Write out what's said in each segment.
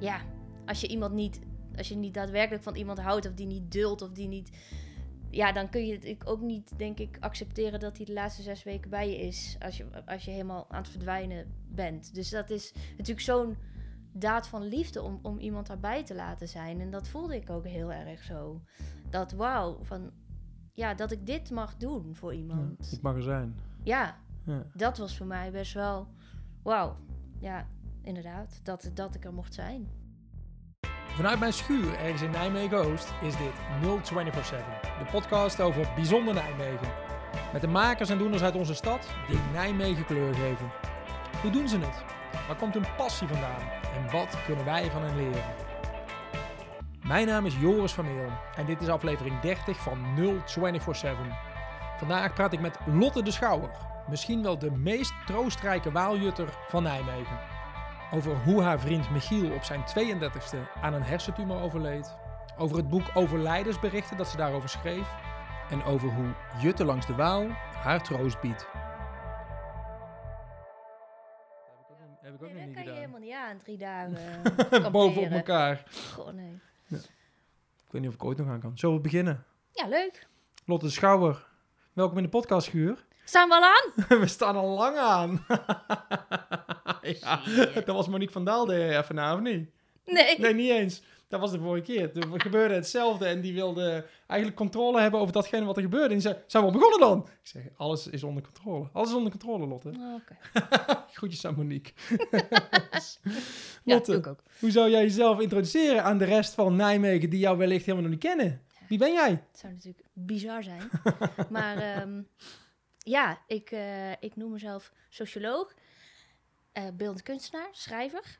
ja, als je iemand niet, als je niet daadwerkelijk van iemand houdt of die niet duldt of die niet, ja, dan kun je het ook niet, denk ik, accepteren dat hij de laatste zes weken bij je is als je, als je helemaal aan het verdwijnen bent. Dus dat is natuurlijk zo'n daad van liefde om, om iemand daarbij te laten zijn. En dat voelde ik ook heel erg zo. Dat wauw, van ja, dat ik dit mag doen voor Ja, iemand. ik mag er zijn. Ja, Ja. dat was voor mij best wel wauw. Ja, inderdaad, dat, dat ik er mocht zijn. Vanuit mijn schuur ergens in Nijmegen-Oost is dit 0247, de podcast over bijzonder Nijmegen. Met de makers en doeners uit onze stad die Nijmegen kleur geven. Hoe doen ze het? Waar komt hun passie vandaan? En wat kunnen wij van hen leren? Mijn naam is Joris van Meel en dit is aflevering 30 van 0247. Vandaag praat ik met Lotte de Schouwer, misschien wel de meest troostrijke waaljutter van Nijmegen. Over hoe haar vriend Michiel op zijn 32e aan een hersentumor overleed. Over het boek Overlijdensberichten dat ze daarover schreef. En over hoe Jutte langs de Waal haar troost biedt. Heb ik ook, Nee, nog dat niet kan je helemaal niet aan, drie dagen Boven op elkaar. Goh, nee. Ik weet niet of ik ooit nog aan kan. Zullen we beginnen? Ja, leuk. Lotte de Schouwer, welkom in de podcastschuur. Staan we al aan? we staan al lang aan. ja, dat was Monique van Daal even na, of niet? Nee. Nee, niet eens. Dat was de vorige keer. Toen gebeurde hetzelfde en die wilde eigenlijk controle hebben over datgene wat er gebeurde. En die zei, zijn we al begonnen dan? Ik zeg, alles is onder controle. Alles is onder controle, Lotte. Oh, Oké. Groetjes aan Monique. Ja, Lotte, ik ook. hoe zou jij jezelf introduceren aan de rest van Nijmegen die jou wellicht helemaal nog niet kennen? Wie ben jij? Het zou natuurlijk bizar zijn. maar ehm, ja, ik, eh, ik noem mezelf socioloog, eh beeldend kunstenaar, schrijver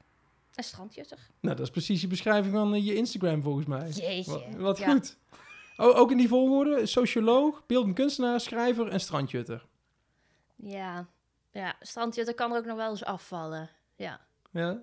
en strandjutter. Nou, dat is precies je beschrijving van eh, je Instagram volgens mij. Jeetje. Wat, wat Ja. goed. O, ook in die volgorde, socioloog, beeldend kunstenaar, schrijver en strandjutter. Ja, ja strandjutter kan er ook nog wel eens afvallen. Ja. Ja?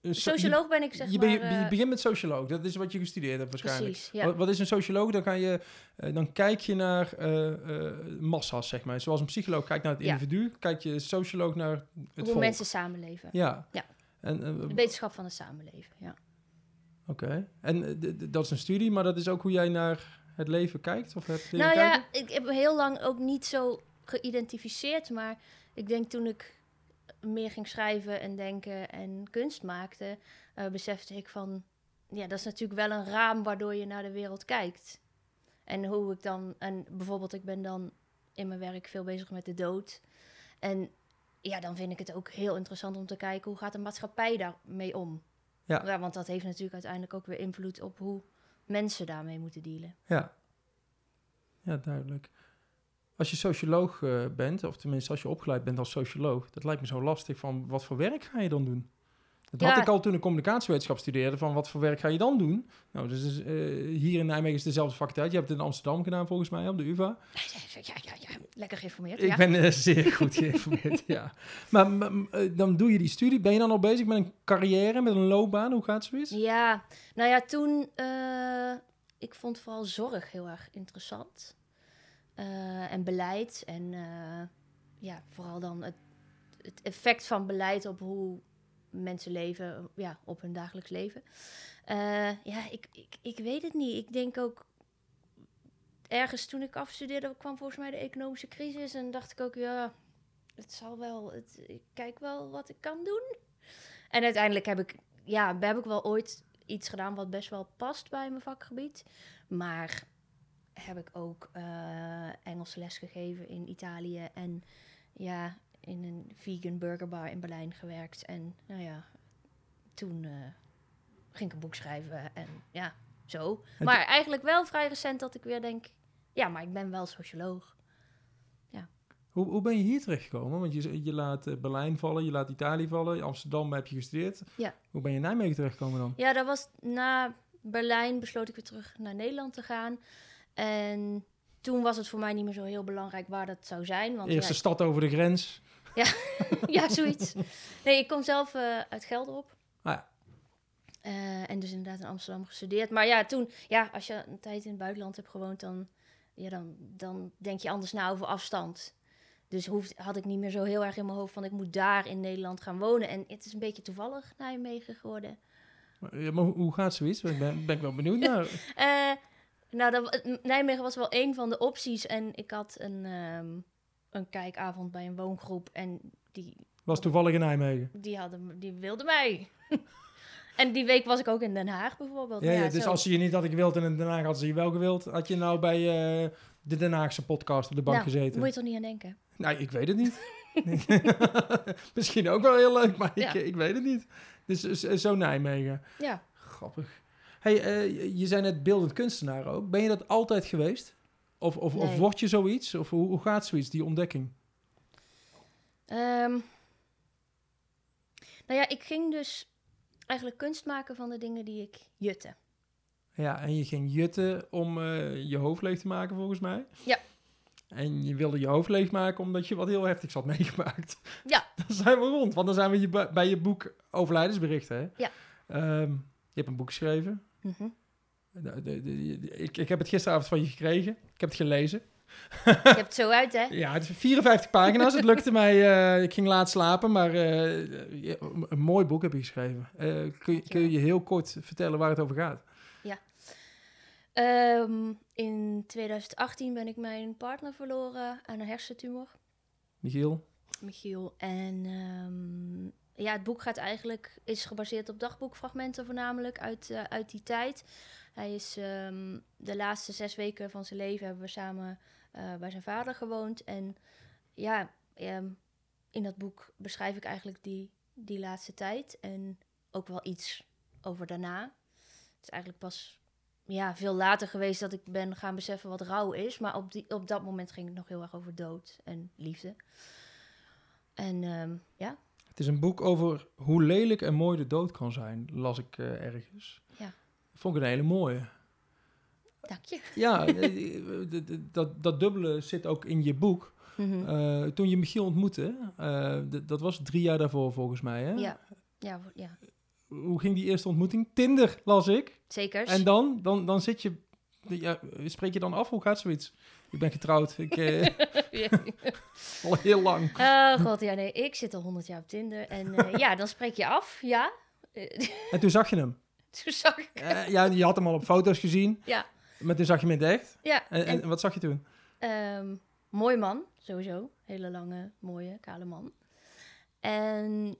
Een so- Socioloog ben ik zeg je, maar... je eh, begint met socioloog, dat is wat je gestudeerd hebt waarschijnlijk. precies, ja. Wat, wat is een socioloog? Dan, ga je, eh, dan kijk je naar eh, massa's, zeg maar. Zoals een psycholoog kijkt naar het Ja. individu, kijkt je socioloog naar het Hoe volk. mensen samenleven. Ja. Ja. En, De wetenschap van het samenleven, ja. Oké. En dat is een studie, maar dat is ook hoe jij naar het leven kijkt? Of het Nou kijken? ja, ik heb heel lang ook niet zo geïdentificeerd, maar ik denk toen ik meer ging schrijven en denken en kunst maakte, eh, besefte ik van, ja, dat is natuurlijk wel een raam waardoor je naar de wereld kijkt. En hoe ik dan, en bijvoorbeeld ik ben dan in mijn werk veel bezig met de dood. En ja, dan vind ik het ook heel interessant om te kijken hoe gaat de maatschappij daarmee om. Ja. want dat heeft natuurlijk uiteindelijk ook weer invloed op hoe mensen daarmee moeten dealen. Ja. Ja, duidelijk. Als je socioloog eh, bent, of tenminste als je opgeleid bent als socioloog, dat lijkt me zo lastig van wat voor werk ga je dan doen? Dat had ik al toen ik communicatiewetenschap studeerde, van wat voor werk ga je dan doen? Nou, dus is, eh, hier in Nijmegen is dezelfde faculteit. Je hebt het in Amsterdam gedaan volgens mij, op de UvA. Ja, ja, ja, ja. lekker geïnformeerd. Ik ja. ben eh, zeer goed geïnformeerd, ja. Maar dan doe je die studie. Ben je dan al bezig met een carrière, met een loopbaan? Hoe gaat zoiets? Ja, nou ja, toen... ik vond vooral zorg heel erg interessant. Eh, en beleid. En eh, ja, vooral dan het, het effect van beleid op hoe mensen leven, ja, op hun dagelijks leven. Eh, ja, ik, ik, ik weet het niet. Ik denk ook... Ergens toen ik afstudeerde kwam volgens mij de economische crisis. En dacht ik ook, ja, het zal wel... Het, ik kijk wel wat ik kan doen. En uiteindelijk heb ik ja, heb ik wel ooit iets gedaan wat best wel past bij mijn vakgebied. Maar heb ik ook eh Engelse les gegeven in Italië en ja, in een vegan burgerbar in Berlijn gewerkt. En nou ja, toen eh, ging ik een boek schrijven en ja, zo. Maar eigenlijk wel vrij recent dat ik weer denk, ja, maar ik ben wel socioloog. Hoe, hoe ben je hier terechtgekomen? Want je, je laat eh, Berlijn vallen, je laat Italië vallen, Amsterdam heb je gestudeerd. Ja. Hoe ben je in Nijmegen terechtgekomen dan? Ja, dat was na Berlijn besloot ik weer terug naar Nederland te gaan. En toen was het voor mij niet meer zo heel belangrijk waar dat zou zijn. Want Eerste ja, stad over de grens. ja, zoiets. Nee, ik kom zelf eh, uit Gelderop. Ah ja. Eh, en dus inderdaad in Amsterdam gestudeerd. Maar ja, toen, ja, als je een tijd in het buitenland hebt gewoond, dan, ja, dan, dan denk je anders na over afstand. Dus hoefde, had ik niet meer zo heel erg in mijn hoofd van ik moet daar in Nederland gaan wonen. En het is een beetje toevallig Nijmegen geworden. Ja, maar hoe, hoe gaat zoiets? Ik ben, ben ik wel benieuwd naar. Eh, nou, dat, Nijmegen was wel een van de opties. En ik had een, ehm, een kijkavond bij een woongroep. En die, Was toevallig in Nijmegen. die, hadden, die wilden mij. en die week was ik ook in Den Haag bijvoorbeeld. Ja, ja, dus zo. als ze je niet had gewild en in Den Haag hadden ze je wel gewild, had je nou bij eh, de Den Haagse podcast op de bank Nou, gezeten? moet je toch niet aan denken? Nou, ik weet het niet. Misschien ook wel heel leuk, maar Ja. ik, ik weet het niet. Dus zo- zo Nijmegen. Ja. Grappig. Hey, eh, je zei net beeldend kunstenaar ook. Ben je dat altijd geweest? Of, of, of word je zoiets? Of hoe, hoe gaat zoiets, die ontdekking? Ehm, nou ja, ik ging dus eigenlijk kunst maken van de dingen die ik jutte. Ja, en je ging jutten om eh, je hoofd leeg te maken, volgens mij. Ja. En je wilde je hoofd leeg maken omdat je wat heel heftigs had meegemaakt. Ja. Dan zijn we rond, want dan zijn we bij- je boek Overlijdensberichten. Hè? Ja. Ehm, je hebt een boek geschreven. Mhm. De- de- de- de- ik, ik heb het gisteravond van je gekregen. Ik heb het gelezen. Je hebt het zo uit, hè? Ja, het is 54 pagina's. Het lukte mij. eh, ik ging laat slapen, maar eh, ja, een mooi boek heb je geschreven. Eh, kun, je, kun je heel kort vertellen waar het over gaat? Ehm, in 2018 ben ik mijn partner verloren aan een hersentumor, Michiel? Michiel. En ehm, ja, het boek gaat eigenlijk, is gebaseerd op dagboekfragmenten voornamelijk uit, eh, uit die tijd. Hij is ehm, de laatste zes weken van zijn leven hebben we samen eh, bij zijn vader gewoond. En ja, ehm, in dat boek beschrijf ik eigenlijk die, die laatste tijd. En ook wel iets over daarna. Het is eigenlijk pas ja, veel later geweest dat ik ben gaan beseffen wat rouw is. Maar op, die, op dat moment ging het nog heel erg over dood en liefde. En ehm, ja, Het is een boek over hoe lelijk en mooi de dood kan zijn, las ik eh, ergens. Ja. Vond ik een hele mooie. dank je. Ja, eh, d- dat, dat dubbele zit ook in je boek. Mhm. Eh, toen je Michiel ontmoette, eh, d- dat was drie jaar daarvoor volgens mij. Hè? Ja, ja, ja, Hoe ging die eerste ontmoeting? Tinder las ik. zeker. En dan, dan, dan zit je, ja, spreek je dan af? Hoe gaat zoiets? Ik ben getrouwd, ik, eh, al heel lang. Oh god, ja nee, ik zit al honderd jaar op Tinder. En eh, ja, dan spreek je af, ja. En toen zag je hem. Toen zag ik... Eh, ja, je had hem al op foto's gezien, Ja, maar toen zag je hem in het echt. ja. En, En, en wat zag je toen? ehm, mooi man, sowieso. Hele lange, mooie, kale man. En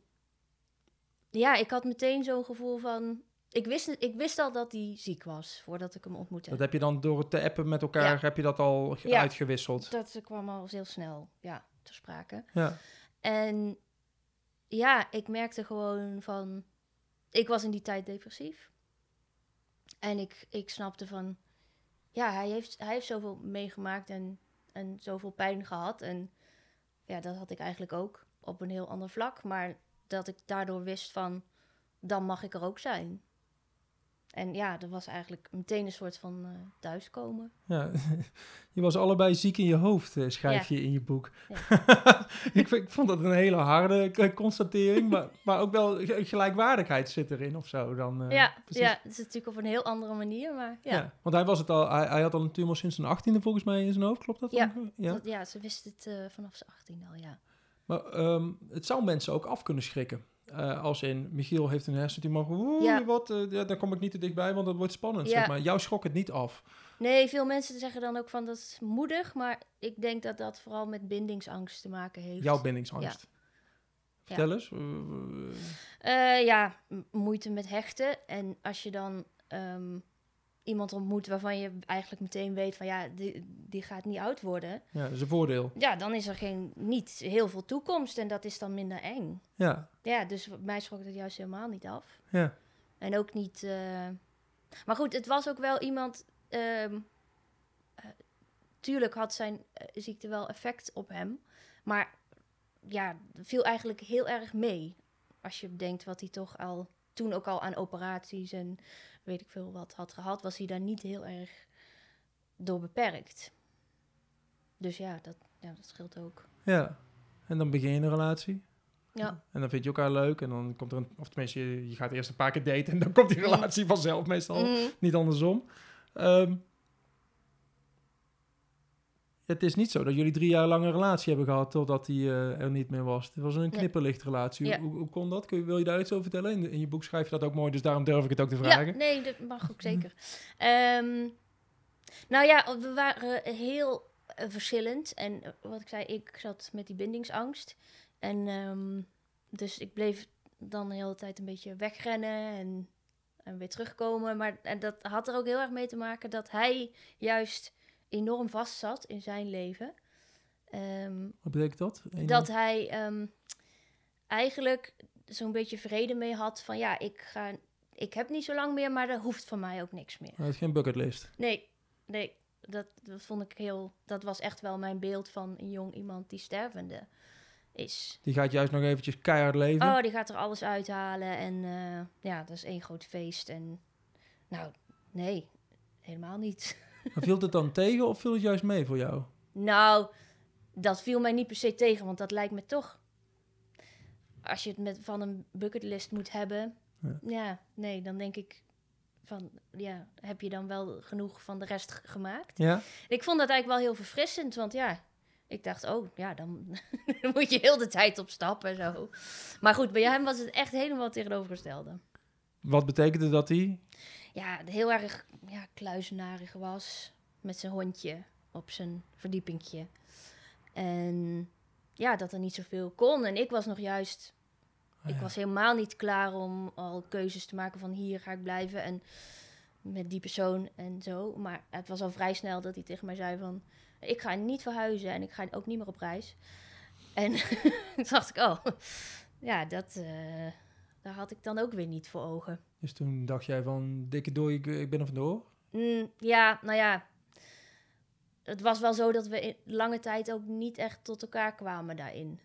ja, ik had meteen zo'n gevoel van... Ik wist, ik wist al dat hij ziek was, voordat ik hem ontmoette. Dat heb je dan door het te appen met elkaar, Ja. heb je dat al Ja. uitgewisseld? Dat kwam al heel snel, ja, ter sprake. Ja. En ja, ik merkte gewoon van... Ik was in die tijd depressief. En ik, ik snapte van... Ja, hij heeft, hij heeft zoveel meegemaakt en, en zoveel pijn gehad. En ja, dat had ik eigenlijk ook op een heel ander vlak. Maar dat ik daardoor wist van... Dan mag ik er ook zijn. En ja, dat was eigenlijk meteen een soort van eh, thuiskomen. ja. Je was allebei ziek in je hoofd, eh, schrijf je in je boek. ik, vind- ik vond dat een hele harde k- constatering, maar, maar ook wel ge- gelijkwaardigheid zit erin of zo. Dan, eh, ja, precies. ja, het is natuurlijk op een heel andere manier, maar ja. Ja, want hij, was het al, hij, hij had al een tumor sinds zijn achttiende volgens mij in zijn hoofd, klopt dat? Ja, ja. Dat, ja, ze wist het eh, vanaf zijn 18 al, ja. Maar ehm, het zou mensen ook af kunnen schrikken. Eh, als in, Michiel heeft een hersentumor, oeh, Ja. wat, eh, ja, daar kom ik niet te dichtbij, want dat wordt spannend. Ja. Zeg maar. Jou schrok het niet af. Nee, veel mensen zeggen dan ook van dat is moedig, maar ik denk dat dat vooral met bindingsangst te maken heeft. Jouw bindingsangst. Vertel eens. eh, ja, moeite met hechten. En als je dan ehm, iemand ontmoet waarvan je eigenlijk meteen weet van ja, die, die gaat niet oud worden. ja, dat is een voordeel. Ja, dan is er geen, niet heel veel toekomst en dat is dan minder eng. Ja, Ja, dus mij schrok het juist helemaal niet af. ja. En ook niet. eh, Maar goed, het was ook wel iemand. ehm, eh, tuurlijk had zijn eh, ziekte wel effect op hem. Maar ja, viel eigenlijk heel erg mee. Als je bedenkt wat hij toch al. Toen ook al aan operaties en weet ik veel wat had gehad, was hij daar niet heel erg door beperkt. Dus ja, dat, ja, dat scheelt ook. ja. En dan begin je een relatie. Ja. En dan vind je elkaar leuk. En dan komt er een... Of tenminste, je, je gaat eerst een paar keer daten. En dan komt die Mm. relatie vanzelf meestal. Mm, Niet andersom. Ehm, het is niet zo dat jullie drie jaar lang een relatie hebben gehad totdat hij eh, er niet meer was. Het was een knipperlichtrelatie. Ja. Hoe, hoe kon dat? Kun je, wil je daar iets over vertellen? In, in je boek schrijf je dat ook mooi, dus daarom durf ik het ook te Ja, vragen. nee, dat mag ook zeker. Ehm, nou ja, we waren heel eh, verschillend. En eh, wat ik zei, ik zat met die bindingsangst. En ehm, dus ik bleef dan de hele tijd een beetje wegrennen en, en weer terugkomen. Maar en dat had er ook heel erg mee te maken dat hij juist enorm vast zat in zijn leven. Ehm, Wat betekent dat? Dat hij ehm, eigenlijk zo'n beetje vrede mee had van ja, ik, ga, ik heb niet zo lang meer, maar er hoeft van mij ook niks meer. Hij heeft geen bucketlist. Nee, nee, dat, dat vond ik heel, dat was echt wel mijn beeld van een jong iemand die stervende is. Die gaat juist nog eventjes keihard leven. Oh, die gaat er alles uithalen en eh, ja, dat is één groot feest. En nou, nee, helemaal niet. Viel het dan tegen of viel het juist mee voor jou? Nou, dat viel mij niet per se tegen, want dat lijkt me toch. Als je het met, van een bucketlist moet hebben, Ja. ja. nee, dan denk ik van, ja, heb je dan wel genoeg van de rest gemaakt? Ja? Ik vond dat eigenlijk wel heel verfrissend, want ja, ik dacht, oh, ja, dan, dan moet je heel de tijd op stap en zo. Maar goed, bij hem was het echt helemaal tegenovergestelde. Wat betekende dat hij? Ja, heel erg ja, kluizenarig was met zijn hondje op zijn verdiepingje. En ja, dat er niet zoveel kon. En ik was nog juist, Ah, ik was helemaal niet klaar om al keuzes te maken van hier ga ik blijven en met die persoon en zo. Maar het was al vrij snel dat hij tegen mij zei van, ik ga niet verhuizen en ik ga ook niet meer op reis. En toen dacht ik, oh, ja, dat, eh, daar had ik dan ook weer niet voor ogen. Dus toen dacht jij van, dikke dooi, ik, ik ben er vandoor. Mm, ja, nou ja. Het was wel zo dat we lange tijd ook niet echt tot elkaar kwamen daarin.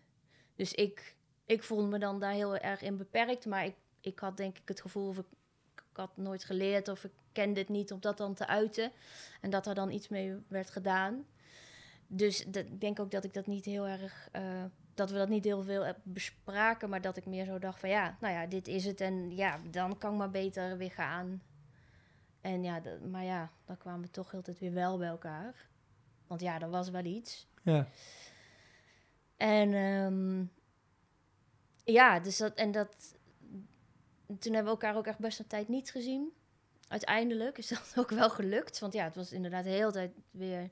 Dus ik, ik voelde me dan daar heel erg in beperkt. Maar ik, ik had denk ik het gevoel of ik, had nooit geleerd of ik kende het niet om dat dan te uiten. En dat er dan iets mee werd gedaan. Dus ik denk ook dat ik dat niet heel erg. eh, dat we dat niet heel veel eh, bespraken, maar dat ik meer zo dacht van ja, nou ja, dit is het en ja, dan kan ik maar beter weer gaan. En ja, dat- maar ja, dan kwamen we toch altijd weer wel bij elkaar. Want ja, er was wel iets. Ja. En ehm, ja, dus dat, en dat, toen hebben we elkaar ook echt best een tijd niet gezien. Uiteindelijk is dat ook wel gelukt, want ja, het was inderdaad de hele tijd weer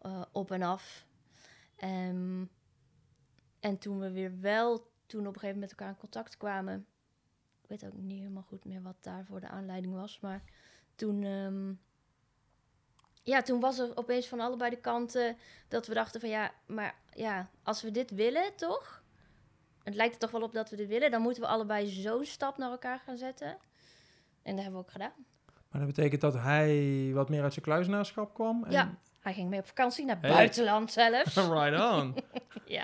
eh, op en af. Ehm, en toen we weer wel, toen op een gegeven moment met elkaar in contact kwamen, ik weet ook niet helemaal goed meer wat daarvoor de aanleiding was, maar toen, ehm, ja, toen was er opeens van allebei de kanten dat we dachten van ja, maar ja, als we dit willen, toch? Het lijkt er toch wel op dat we dit willen. Dan moeten we allebei zo'n stap naar elkaar gaan zetten. En dat hebben we ook gedaan. Maar dat betekent dat hij wat meer uit zijn kluizenaarschap kwam? En... Ja. Hij ging mee op vakantie naar Hey. buitenland zelfs. right on. ja.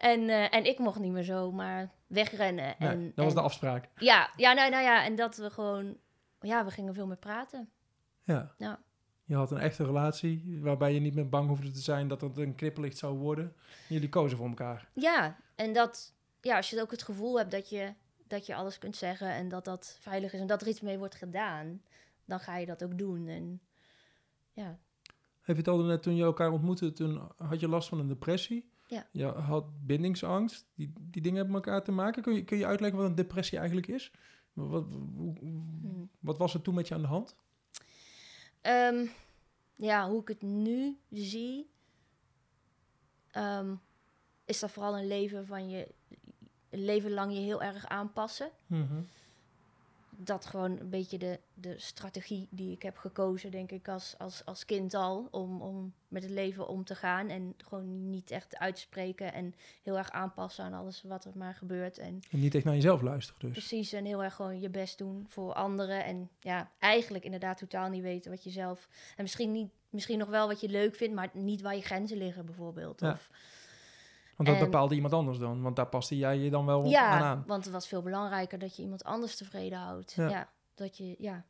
En, eh, en ik mocht niet meer zo maar wegrennen. Nee, en, dat was de afspraak. Ja, ja, nou, nou ja, en dat we gewoon... Ja, we gingen veel meer praten. Ja. Ja. Je had een echte relatie waarbij je niet meer bang hoefde te zijn dat het een knipperlicht zou worden. Jullie kozen voor elkaar. Ja, en dat... Ja, als je ook het gevoel hebt dat je, dat je alles kunt zeggen... en dat dat veilig is en dat er iets mee wordt gedaan... dan ga je dat ook doen. En ja, Heb je het al net toen je elkaar ontmoette, toen had je last van een depressie. Ja. Je had bindingsangst. Die, die dingen hebben met elkaar te maken. Kun je, kun je uitleggen wat een depressie eigenlijk is? Wat, hoe- wat was er toen met je aan de hand? Ehm, ja, hoe ik het nu zie, ehm, is dat vooral een leven van je een leven lang je heel erg aanpassen. Dat gewoon een beetje de, de strategie die ik heb gekozen, denk ik, als, als, als kind al, om, om met het leven om te gaan en gewoon niet echt uitspreken en heel erg aanpassen aan alles wat er maar gebeurt. En En niet echt naar jezelf luisteren dus. Precies, en heel erg gewoon je best doen voor anderen. En ja, eigenlijk inderdaad totaal niet weten wat je zelf... En misschien, niet, misschien nog wel wat je leuk vindt, maar niet waar je grenzen liggen bijvoorbeeld. Ja. Of, Want dat en- bepaalde iemand anders dan. Want daar paste jij je dan wel aan ja, aan. want het was veel belangrijker dat je iemand anders tevreden houdt. Ja. Ja, dat je... Ja,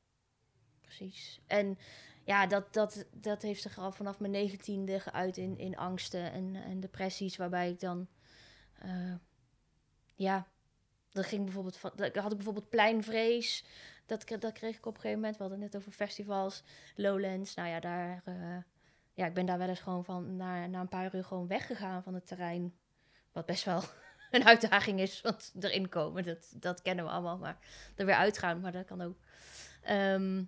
precies. En ja, dat, dat, dat heeft zich al vanaf mijn negentiende geuit in, in angsten en, en depressies, waarbij ik dan... eh, ja, dat ging bijvoorbeeld van... Dat had bijvoorbeeld pleinvrees. Dat, dat kreeg ik op een gegeven moment. We hadden het net over festivals. Lowlands. Nou ja, daar... eh, ja, ik ben daar wel eens gewoon van na, na een paar uur gewoon weggegaan van het terrein. Wat best wel een uitdaging is, want erin komen, dat, dat kennen we allemaal. Maar er weer uitgaan, maar dat kan ook. Ehm,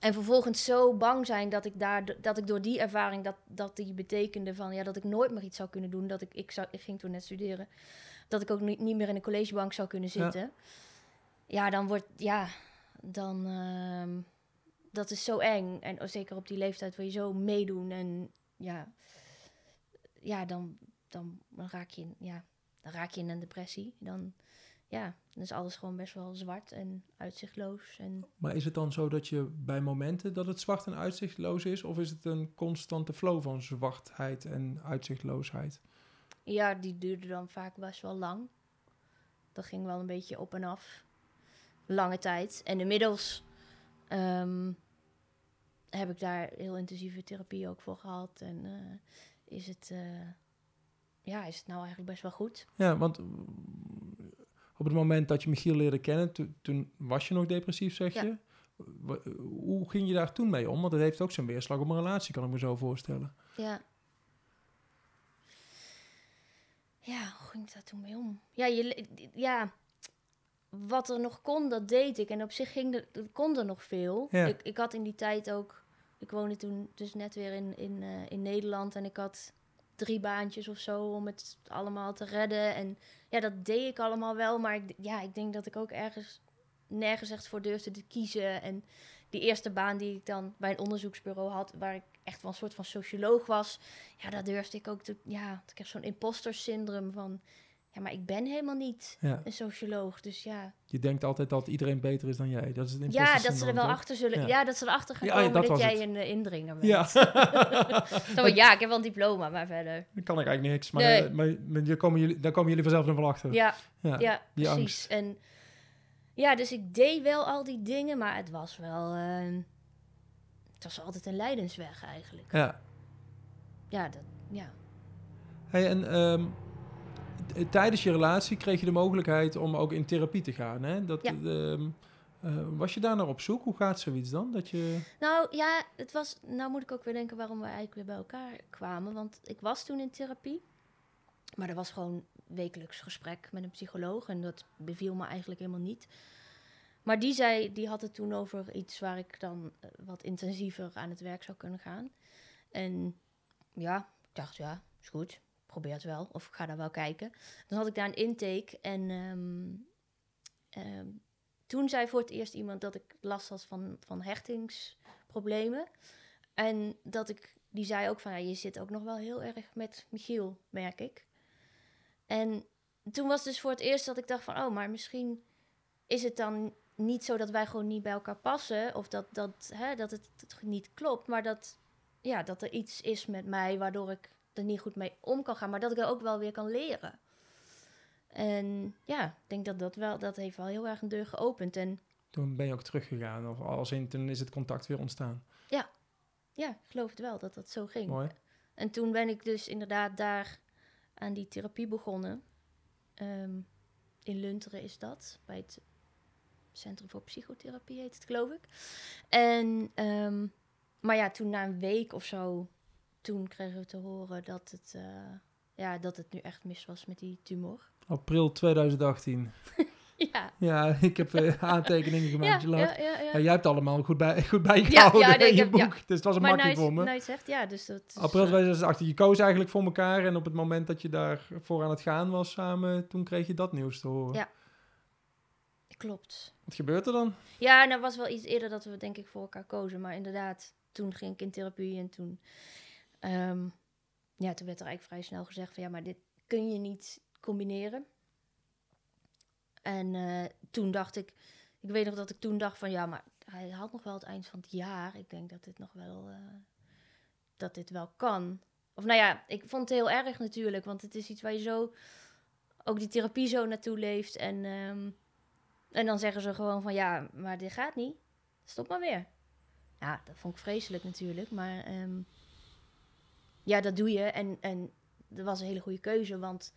en vervolgens zo bang zijn dat ik, daar, dat ik door die ervaring, dat, dat die betekende van ja, dat ik nooit meer iets zou kunnen doen. Dat ik, ik, zou, ik ging toen net studeren. Dat ik ook niet, niet meer in een collegebank zou kunnen zitten. Ja, dan wordt, ja, dan, ehm, dat is zo eng. En zeker op die leeftijd wil je zo meedoen. En ja, ja dan, dan, dan raak je, ja, dan raak je in een depressie. Dan, ja, dan is alles gewoon best wel zwart en uitzichtloos. En... Maar is het dan zo dat je bij momenten dat het zwart en uitzichtloos is? Of is het een constante flow van zwartheid en uitzichtloosheid? Ja, die duurde dan vaak best wel lang. Dat ging wel een beetje op en af. Lange tijd. En inmiddels ehm, heb ik daar heel intensieve therapie ook voor gehad. En uh, is het... Uh, ja, is het nou eigenlijk best wel goed. Ja, want op het moment dat je Michiel leerde kennen, toen was je nog depressief, zeg je. Hoe ging je daar toen mee om? Want het heeft ook zijn weerslag op een relatie, kan ik me zo voorstellen. Ja. Ja, hoe ging ik daar toen mee om? Ja, je, ja, wat er nog kon, dat deed ik. En op zich ging er, kon er nog veel. Ja. Ik, ik had in die tijd ook... Ik woonde toen dus net weer in, in, uh, in Nederland. En ik had drie baantjes of zo om het allemaal te redden. En ja, dat deed ik allemaal wel. Maar ik, ja, ik denk dat ik ook ergens nergens echt voor durfde te kiezen. En die eerste baan die ik dan bij een onderzoeksbureau had, waar ik echt wel een soort van socioloog was, ja, daar durfde ik ook te. Ja, ik heb zo'n imposter syndroom van. Ja, maar ik ben helemaal niet een socioloog. Dus ja. Je denkt altijd dat iedereen beter is dan jij. Dat is het ja, dat ze er wel achter zullen. Ja. dat ze erachter gaan komen dat, jij een uh, indringer bent. Ja. Ja, ik heb wel een diploma, maar verder. Dan kan ik eigenlijk niks. Maar, nee. uh, maar, maar komen jullie, daar komen jullie vanzelf nog wel achter. Ja, ja, precies. Angst. En ja, dus ik deed wel al die dingen, maar het was wel. Uh, het was altijd een leidensweg eigenlijk. Ja. Ja, dat, ja. Hey, en um, tijdens je relatie kreeg je de mogelijkheid om ook in therapie te gaan. Hè? Dat, ja. uh, was je daar naar op zoek? Hoe gaat zoiets dan? Dat je... Nou ja, het was. Nou moet ik ook weer denken waarom we eigenlijk weer bij elkaar kwamen. Want ik was toen in therapie. Maar er was gewoon wekelijks gesprek met een psycholoog. En dat beviel me eigenlijk helemaal niet. Maar die zei, die had het toen over iets waar ik dan eh, wat intensiever aan het werk zou kunnen gaan. En ja, ik dacht, ja, is goed probeer het wel. Of ga daar wel kijken. Dan had ik daar een intake. En um, um, toen zei voor het eerst iemand dat ik last had van, van hechtingsproblemen. En dat ik, die zei ook van, ja, je zit ook nog wel heel erg met Michiel, merk ik. En toen was dus voor het eerst dat ik dacht van, oh, maar misschien is het dan niet zo dat wij gewoon niet bij elkaar passen. Of dat, dat, hè, dat het niet klopt, maar dat, ja, dat er iets is met mij waardoor ik er niet goed mee om kan gaan, maar dat ik er ook wel weer kan leren. En ja, ik denk dat dat wel, dat heeft wel heel erg een deur geopend. En toen ben je ook teruggegaan, of als in, toen is het contact weer ontstaan. Ja, ja, ik geloof het wel dat dat zo ging. Mooi. En toen ben ik dus inderdaad daar aan die therapie begonnen. Ehm, in Lunteren is dat, bij het Centrum voor Psychotherapie heet het, geloof ik. En, um, maar ja, toen na een week of zo toen kregen we te horen dat het, uh, ja, dat het nu echt mis was met die tumor. April 2018. ja. Ja, ik heb uh, aantekeningen gemaakt. Ja, ja, ja, ja, jij hebt allemaal goed, bij, goed bijgehouden ja, in je heb, boek. Dus het was een maar makkelijk voor me. Nou, zegt, ja, dus dat is, April 2018. Je koos eigenlijk voor elkaar. En op het moment dat je daar voor aan het gaan was samen, toen kreeg je dat nieuws te horen. Ja. Klopt. Wat gebeurt er dan? Ja, nou was wel iets eerder dat we denk ik voor elkaar kozen. Maar inderdaad, toen ging ik in therapie en toen Um, ja, toen werd er eigenlijk vrij snel gezegd van ja, maar dit kun je niet combineren. En uh, toen dacht ik, ik weet nog dat ik toen dacht van ja, maar hij had nog wel het eind van het jaar. Ik denk dat dit nog wel, uh, dat dit wel kan. Of nou ja, ik vond het heel erg natuurlijk, want het is iets waar je zo, ook die therapie zo naartoe leeft. En, um, en dan zeggen ze gewoon van ja, maar dit gaat niet. Stop maar weer. Ja, dat vond ik vreselijk natuurlijk, maar... Um, ja, dat doe je. En, en dat was een hele goede keuze, want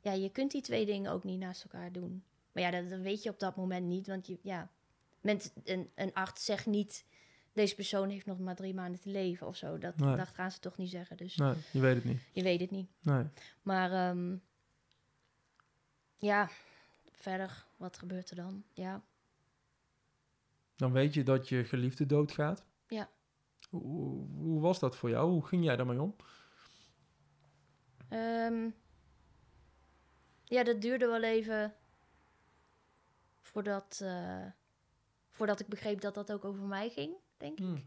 ja, je kunt die twee dingen ook niet naast elkaar doen. Maar ja, dat, weet je op dat moment niet, want je, ja, met een, een arts zegt niet deze persoon heeft nog maar drie maanden te leven of zo. Dat, Nee. dat gaan ze toch niet zeggen. Dus Nee, je weet het niet. je weet het niet. Nee. Maar ehm, ja, verder, wat gebeurt er dan? Ja, Dan weet je dat je geliefde doodgaat. Ja. Hoe, hoe- was dat voor jou? Hoe ging jij daarmee om? Ehm, ja, dat duurde wel even voordat, eh, voordat ik begreep dat dat ook over mij ging, denk ik. Hmm.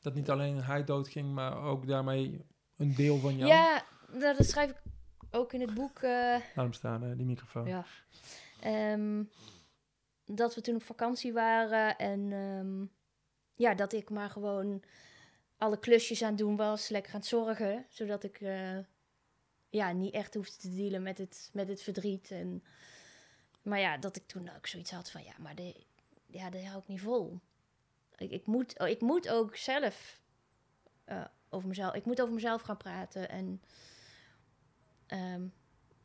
Dat niet alleen hij doodging, maar ook daarmee een deel van jou. Ja, nou, dat schrijf ik ook in het boek. eh, Laat hem staan, hè, die microfoon. Ja. Ehm, dat we toen op vakantie waren en ehm, ja, dat ik maar gewoon alle klusjes aan het doen was, lekker aan het zorgen, zodat ik eh, ja, niet echt hoefde te dealen met het, met het verdriet. En, maar ja, dat ik toen ook zoiets had van ja, maar de, ja, dat hou ik niet vol. Ik, ik, moet, oh, ik moet ook zelf eh, over mezelf, ik moet over mezelf gaan praten en ehm,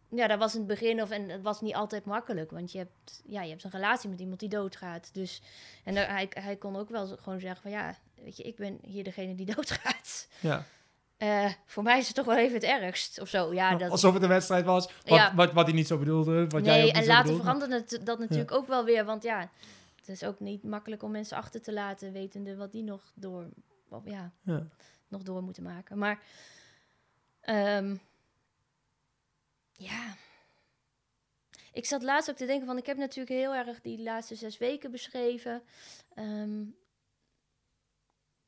ja, dat was in het begin of en het was niet altijd makkelijk, want je hebt, ja, je hebt een relatie met iemand die doodgaat. Dus en daar- hij, hij kon ook wel gewoon zeggen van ja, weet je, ik ben hier degene die doodgaat. Ja. Eh, voor mij is het toch wel even het ergst of zo. Ja, dat, Alsof het een wedstrijd was, wat, Ja. wat, wat hij niet zo bedoelde. Wat jij ook nee, niet en zo later bedoelde. veranderde het dat natuurlijk ook wel weer, want ja, het is ook niet makkelijk om mensen achter te laten, wetende wat die nog door, wat- ja, Ja. nog door moeten maken. Maar ehm, ja, ik zat laatst ook te denken van, ik heb natuurlijk heel erg die laatste zes weken beschreven. Ehm,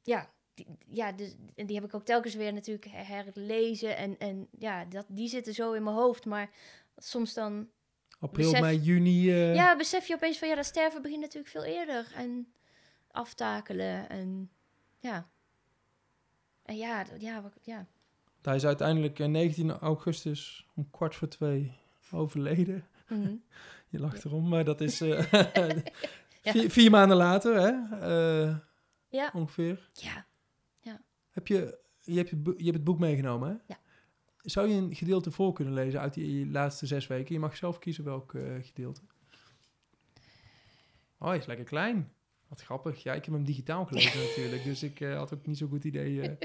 ja, die, ja, dus, en die heb ik ook telkens weer natuurlijk her- herlezen en, en ja, dat, die zitten zo in mijn hoofd, maar soms dan April, besef- mei, juni. eh, ja, besef je opeens van ja, dat sterven begint natuurlijk veel eerder. En aftakelen en ja. En ja, ja, wat- ja. Hij is uiteindelijk eh, 19 augustus om kwart voor twee overleden. Mhm. Je lacht erom, maar dat is eh, Ja. vier, vier maanden later, hè? eh, Ja. Ongeveer. Ja. Heb je, je, hebt het boek, je hebt het boek meegenomen, hè? Ja. Zou je een gedeelte voor kunnen lezen uit die laatste zes weken? Je mag zelf kiezen welk eh, gedeelte. Oh, hij is lekker klein. Wat grappig. Ja, ik heb hem digitaal gelezen natuurlijk, dus ik eh, had ook niet zo'n goed idee.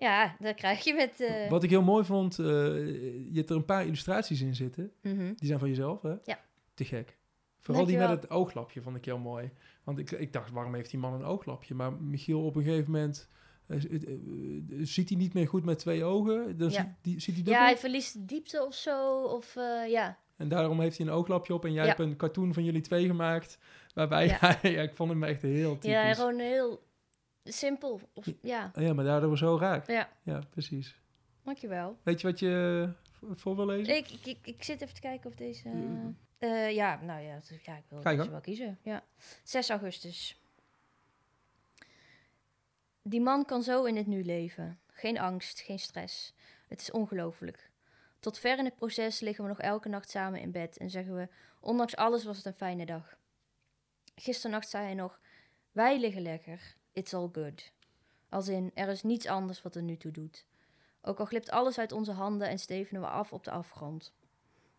Ja, dat krijg je met... eh, Wat ik heel mooi vond, eh, je hebt er een paar illustraties in zitten. mhm. Die zijn van jezelf, hè? Ja. Te gek. Vooral die met het ooglapje vond ik heel mooi. Want ik, ik dacht, waarom heeft die man een ooglapje? Maar Michiel op een gegeven moment... eh, ziet hij niet meer goed met twee ogen? Dan Ja. ziet, die, ziet hij Ja, hij verliest de diepte of zo. Of ja. En daarom heeft hij een ooglapje op. En jij Ja. hebt een cartoon van jullie twee gemaakt. Waarbij Ja. hij... Ja, ik vond hem echt heel typisch. Ja, gewoon heel simpel. Of, ja. Oh ja, maar daardoor zo raak. ja, Ja, precies. dankjewel. Weet je wat je eh, voor wil lezen? Ik, ik, ik, zit even te kijken of deze... eh, ja, nou ja, ja ik wil deze wel kiezen. Ja. 6 augustus. Die man kan zo in het nu leven. Geen angst, geen stress. Het is ongelooflijk. Tot ver in het proces liggen we nog elke nacht samen in bed en zeggen we: Ondanks alles was het een fijne dag. Gisternacht zei hij nog: Wij liggen lekker. It's all good. Als in: Er is niets anders wat er nu toe doet. Ook al glipt alles uit onze handen en stevenen we af op de afgrond.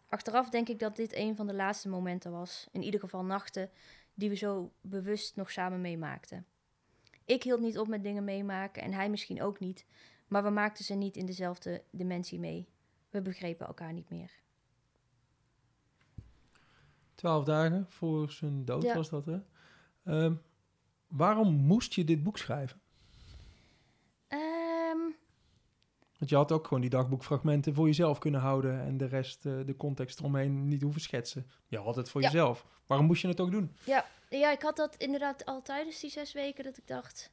Achteraf denk ik dat dit een van de laatste momenten was, in ieder geval nachten, die we zo bewust nog samen meemaakten. Ik hield niet op met dingen meemaken en hij misschien ook niet, maar we maakten ze niet in dezelfde dimensie mee. We begrepen elkaar niet meer. Twaalf dagen voor zijn dood Ja. was dat, hè? Ehm, waarom moest je dit boek schrijven? Ehm, Want je had ook gewoon die dagboekfragmenten voor jezelf kunnen houden... en de rest, eh, de context eromheen, niet hoeven schetsen. Je had het voor Ja. jezelf. Waarom moest je het ook doen? ja, ja, ik had dat inderdaad al tijdens die zes weken dat ik dacht: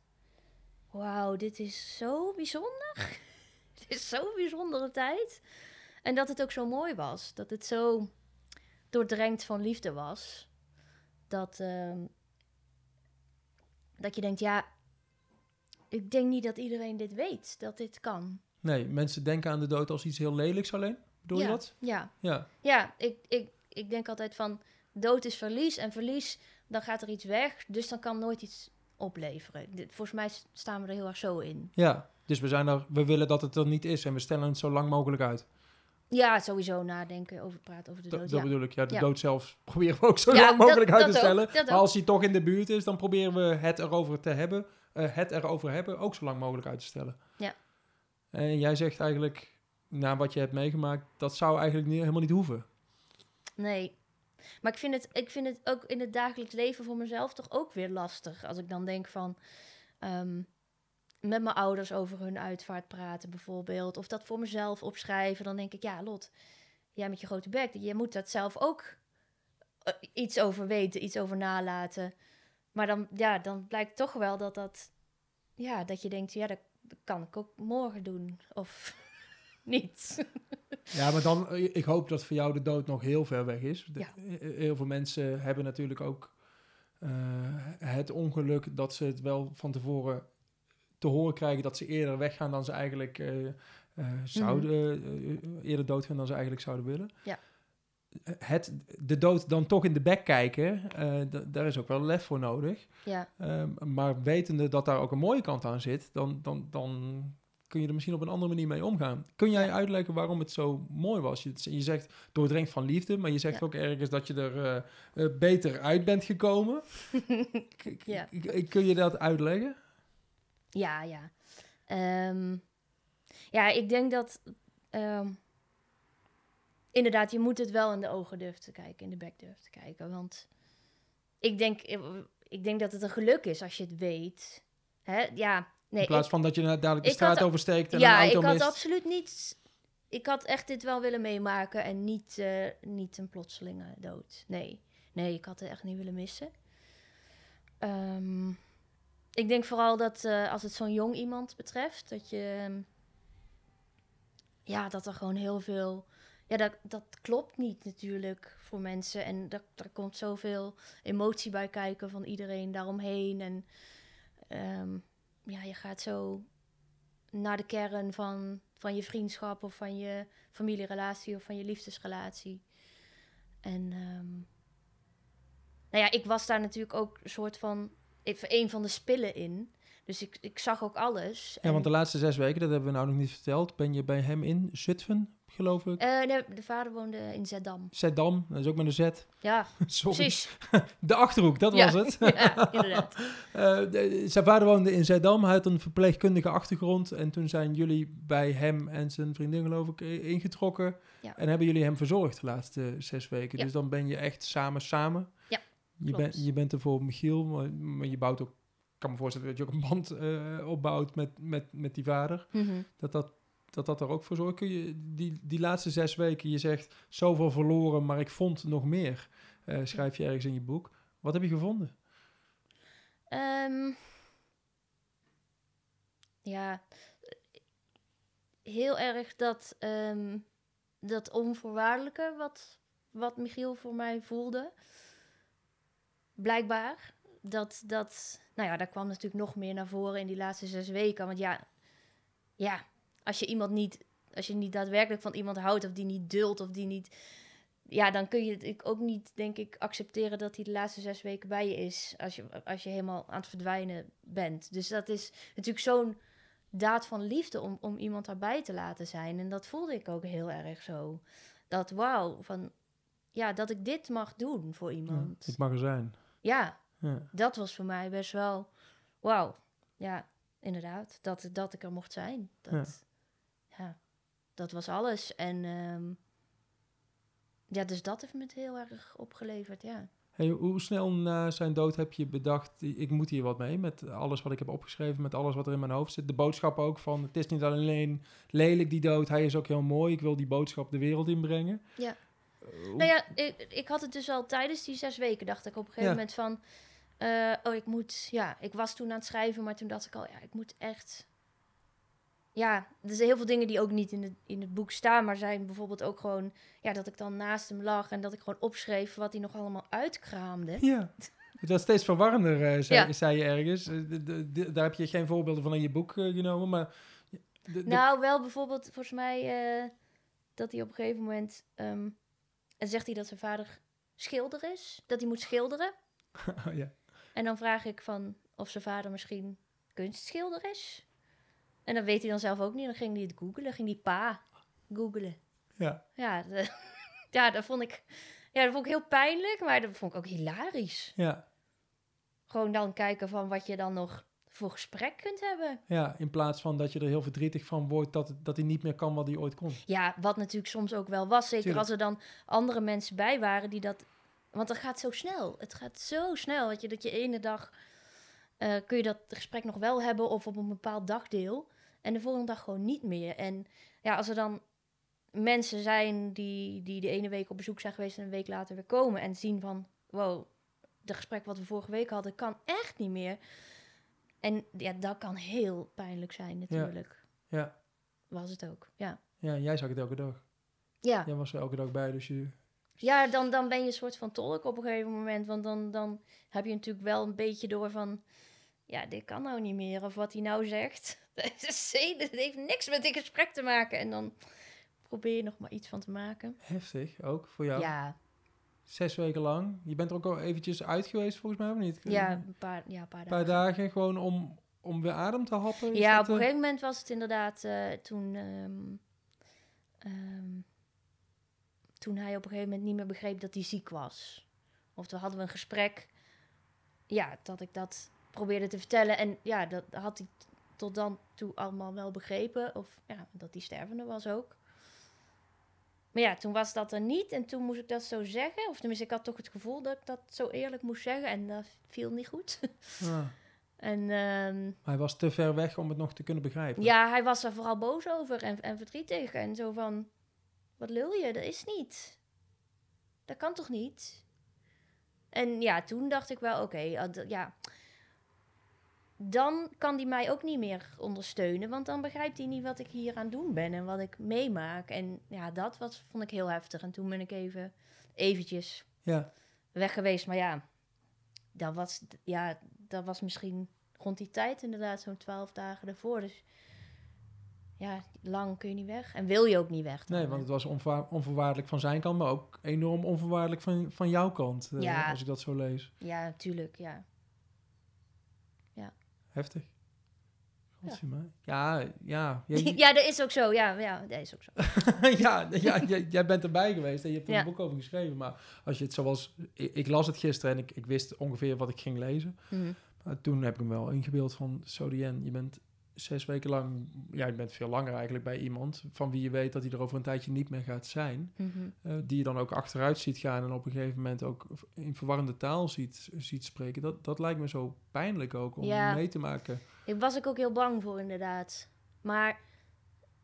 wauw, dit is zo bijzonder. het is zo'n bijzondere tijd. En dat het ook zo mooi was. Dat het zo doordrenkt van liefde was. Dat, ehm, dat je denkt, ja, ik denk niet dat iedereen dit weet, dat dit kan. Nee, mensen denken aan de dood als iets heel lelijks alleen. Bedoel ja, je dat? Ja, Ja. ja ik, ik, ik denk altijd van, dood is verlies en verlies, dan gaat er iets weg, dus dan kan nooit iets opleveren. Dit, volgens mij staan we er heel erg zo in. Ja, dus we, zijn er, we willen dat het er niet is en we stellen het zo lang mogelijk uit. Ja, sowieso nadenken over praten over de Dat, dood. dat ja. bedoel ik. Ja, de Ja. dood zelf proberen we ook zo Ja, lang mogelijk dat- uit dat te stellen. dat maar als hij toch in de buurt is, dan proberen we het erover te hebben. eh, het erover hebben ook zo lang mogelijk uit te stellen. Ja. En jij zegt eigenlijk, na wat je hebt meegemaakt, dat zou eigenlijk niet, helemaal niet hoeven. Nee. Maar ik vind, het, ik vind het ook in het dagelijks leven voor mezelf toch ook weer lastig. Als ik dan denk van ehm, met mijn ouders over hun uitvaart praten bijvoorbeeld. Of dat voor mezelf opschrijven. Dan denk ik, ja Lot, jij met je grote bek. Je moet dat zelf ook eh, iets over weten, iets over nalaten. Maar dan, ja, dan blijkt toch wel dat dat... Ja, dat je denkt, ja, dat, kan ik ook morgen doen. Of niet. Ja, maar dan, eh, ik hoop dat voor jou de dood nog heel ver weg is. Ja. eh, Heel veel mensen hebben natuurlijk ook het ongeluk dat ze het wel van tevoren te horen krijgen dat ze eerder weggaan dan ze eigenlijk eh, eh, zouden, eh, eerder doodgaan dan ze eigenlijk zouden willen. Ja. Het, de dood dan toch in de bek kijken, daar is ook wel lef voor nodig. ja. Ehm, maar wetende dat daar ook een mooie kant aan zit, dan, dan, dan kun je er misschien op een andere manier mee omgaan. Kun jij uitleggen waarom het zo mooi was? Je, je zegt doordrenkt van liefde, maar je zegt Ja. ook ergens dat je er beter uit bent gekomen. Ja. Kun je dat uitleggen? Ja, ja. Ehm, ja, ik denk dat. ehm, inderdaad, je moet het wel in de ogen durven te kijken, in de bek durven te kijken. Want ik denk, ik denk dat het een geluk is als je het weet. Hè? Ja, nee. In plaats ik, van dat je dadelijk de straat had- oversteekt en ja, een auto ik had absoluut niet. Ik had echt dit wel willen meemaken en niet, eh, niet een plotselinge dood. Nee, nee, ik had het echt niet willen missen. Ehm, ik denk vooral dat eh, als het zo'n jong iemand betreft, dat je. ehm, ja, dat er gewoon heel veel. Ja, dat, dat klopt niet natuurlijk voor mensen. En dat, er komt zoveel emotie bij kijken van iedereen daaromheen. En ehm, ja, je gaat zo naar de kern van, van je vriendschap of van je familierelatie of van je liefdesrelatie. En ehm, nou ja, ik was daar natuurlijk ook een soort van een van de spillen in. Dus ik, ik zag ook alles. Ja, En, want de laatste zes weken, dat hebben we nou nog niet verteld, ben je bij hem in Zutphen, geloof ik. eh, nee, de vader woonde in Zeddam. Zeddam, dat is ook met een Z. Ja, Sorry. precies. De Achterhoek, dat Ja, was het. ja, inderdaad. Eh, de- zijn vader woonde in Zeddam. Hij had een verpleegkundige achtergrond. En toen zijn jullie bij hem en zijn vriendin, geloof ik, ingetrokken. Ja. En hebben jullie hem verzorgd de laatste zes weken. Ja. Dus dan ben je echt samen, samen. Je, bent je bent er voor Michiel, maar, maar je bouwt ook... Ik kan me voorstellen dat je ook een band eh, opbouwt met, met, met die vader. Mhm. Dat dat, dat dat er ook voor zorgt. Kun je die, die laatste zes weken, je zegt zoveel verloren, maar ik vond nog meer. eh, schrijf je ergens in je boek. Wat heb je gevonden? Ehm, ja, heel erg dat, ehm, dat onvoorwaardelijke wat, wat Michiel voor mij voelde. Blijkbaar. Dat, dat, nou ja, daar kwam natuurlijk nog meer naar voren in die laatste zes weken. Want ja, ja als je iemand niet, als je niet daadwerkelijk van iemand houdt, of die niet duldt, of die niet ja, dan kun je het ik ook niet, denk ik, accepteren dat hij de laatste zes weken bij je is. Als je, als je helemaal aan het verdwijnen bent. Dus dat is natuurlijk zo'n daad van liefde om, om iemand daarbij te laten zijn. En dat voelde ik ook heel erg zo. Dat wauw, van ja, dat ik dit mag doen voor Ja, iemand. het mag er zijn. Ja, Ja. dat was voor mij best wel wauw. Ja, inderdaad. Dat, dat ik er mocht zijn. Dat, ja. dat was alles. En ehm, ja, dus dat heeft me het heel erg opgeleverd, ja. Hey, hoe snel na zijn dood heb je bedacht, ik moet hier wat mee met alles wat ik heb opgeschreven, met alles wat er in mijn hoofd zit. De boodschap ook van, het is niet alleen lelijk die dood, hij is ook heel mooi. Ik wil die boodschap de wereld inbrengen. Ja. Hoe- Nou ja, ik, ik had het dus al tijdens die zes weken, dacht ik op een gegeven Ja. moment van... eh, oh, ik moet... Ja, ik was toen aan het schrijven, maar toen dacht ik al, ja, ik moet echt... Ja, er zijn heel veel dingen die ook niet in het, in het boek staan, maar zijn bijvoorbeeld ook gewoon... Ja, dat ik dan naast hem lag en dat ik gewoon opschreef wat hij nog allemaal uitkraamde. Ja, het was steeds verwarrender, eh, zei, Ja. zei je ergens. Eh, de- de- de- daar heb je geen voorbeelden van in je boek genomen, maar... Nou, wel bijvoorbeeld volgens mij dat hij op een gegeven moment... ehm, en zegt hij dat zijn vader schilder is, dat hij moet schilderen. Oh, ja. En dan vraag ik van of zijn vader misschien kunstschilder is. En dat weet hij dan zelf ook niet. Dan ging hij het googelen. ging hij pa googelen. Ja. Ja, de- ja, dat vond ik, ja, dat vond ik heel pijnlijk, maar dat vond ik ook hilarisch. Ja. Gewoon dan kijken van wat je dan nog voor gesprek kunt hebben. ja, in plaats van dat je er heel verdrietig van wordt dat, dat hij niet meer kan wat hij ooit kon. Ja, wat natuurlijk soms ook wel was. Zeker Tuurlijk. als er dan andere mensen bij waren die dat... Want dat gaat zo snel. Het gaat zo snel dat je, dat je ene dag... eh, kun je dat gesprek nog wel hebben of op een bepaald dagdeel. En de volgende dag gewoon niet meer. En ja, als er dan mensen zijn die, die de ene week op bezoek zijn geweest... en een week later weer komen en zien van... Wow, de gesprek wat we vorige week hadden kan echt niet meer. En ja, dat kan heel pijnlijk zijn natuurlijk. Ja. Was het ook, ja. Ja, jij zag het elke dag. Ja. Jij was er elke dag bij, dus je... Ja, dan, dan ben je een soort van tolk op een gegeven moment. Want dan, dan heb je natuurlijk wel een beetje door van... Ja, dit kan nou niet meer. Of wat hij nou zegt. Dat heeft niks met dit gesprek te maken. En dan probeer je nog maar iets van te maken. Heftig, ook voor jou. Ja, Zes weken lang. Je bent er ook al eventjes uit geweest, volgens mij, of niet? ja, een paar, ja, een paar Een dagen. paar dagen, gewoon om, om weer adem te happen. Ja, dat, op een eh? gegeven moment was het inderdaad eh, toen... ehm, ehm, toen hij op een gegeven moment niet meer begreep dat hij ziek was. Of toen hadden we een gesprek. Ja, dat ik dat probeerde te vertellen. En ja, dat had hij tot dan toe allemaal wel begrepen. Of ja, dat hij stervende was ook. Maar ja, toen was dat er niet. En toen moest ik dat zo zeggen. Of tenminste, ik had toch het gevoel dat ik dat zo eerlijk moest zeggen. En dat viel niet goed. Ah, en ehm, maar hij was te ver weg om het nog te kunnen begrijpen. ja, hij was er vooral boos over en, en verdrietig. En zo van, wat lul je? Dat is niet. Dat kan toch niet? En ja, toen dacht ik wel, oké, ja. Dan kan hij mij ook niet meer ondersteunen. Want dan begrijpt hij niet wat ik hier aan doen ben en wat ik meemaak. En ja, dat was, vond ik heel heftig. En toen ben ik even, eventjes Ja, weg geweest. Maar ja, dat was, ja, dat was misschien rond die tijd inderdaad zo'n twaalf dagen ervoor. Dus ja, lang kun je niet weg. En wil je ook niet weg. dan, nee, want het was onvoorwaardelijk van zijn kant, maar ook enorm onvoorwaardelijk van, van jouw kant. eh. Als ik dat zo lees. Ja, natuurlijk, ja. Heftig. Ja, ja. Ja, ja, dat is ook zo. Ja, ja, dat is ook zo. ja, ja, jij, jij bent erbij geweest en je hebt er Ja. een boek over geschreven. Maar als je het zoals... Ik, ik las het gisteren en ik, ik wist ongeveer wat ik ging lezen. Mhm. Maar toen heb ik hem wel ingebeeld van... Sodien, je bent zes weken lang... Ja, je bent veel langer eigenlijk bij iemand... van wie je weet dat hij er over een tijdje niet meer gaat zijn. Mhm. eh, die je dan ook achteruit ziet gaan... en op een gegeven moment ook in verwarrende taal ziet, ziet spreken. Dat, dat lijkt me zo pijnlijk ook om Ja. mee te maken. Ik was ik ook heel bang voor, inderdaad. Maar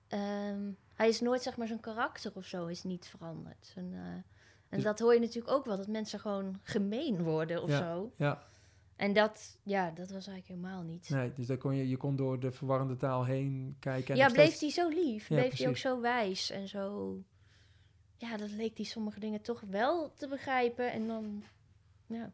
ehm, hij is nooit, zeg maar, zijn karakter of zo is niet veranderd. Eh, en Dus- dat hoor je natuurlijk ook wel, dat mensen gewoon gemeen worden of Ja. zo. Ja, En dat, ja, dat was eigenlijk helemaal niet. nee, dus daar kon je, je kon door de verwarrende taal heen kijken. en ja, bleef steeds- hij zo lief? Ja, bleef hij ook zo wijs en zo... Ja, dat leek hij sommige dingen toch wel te begrijpen. En dan, ja.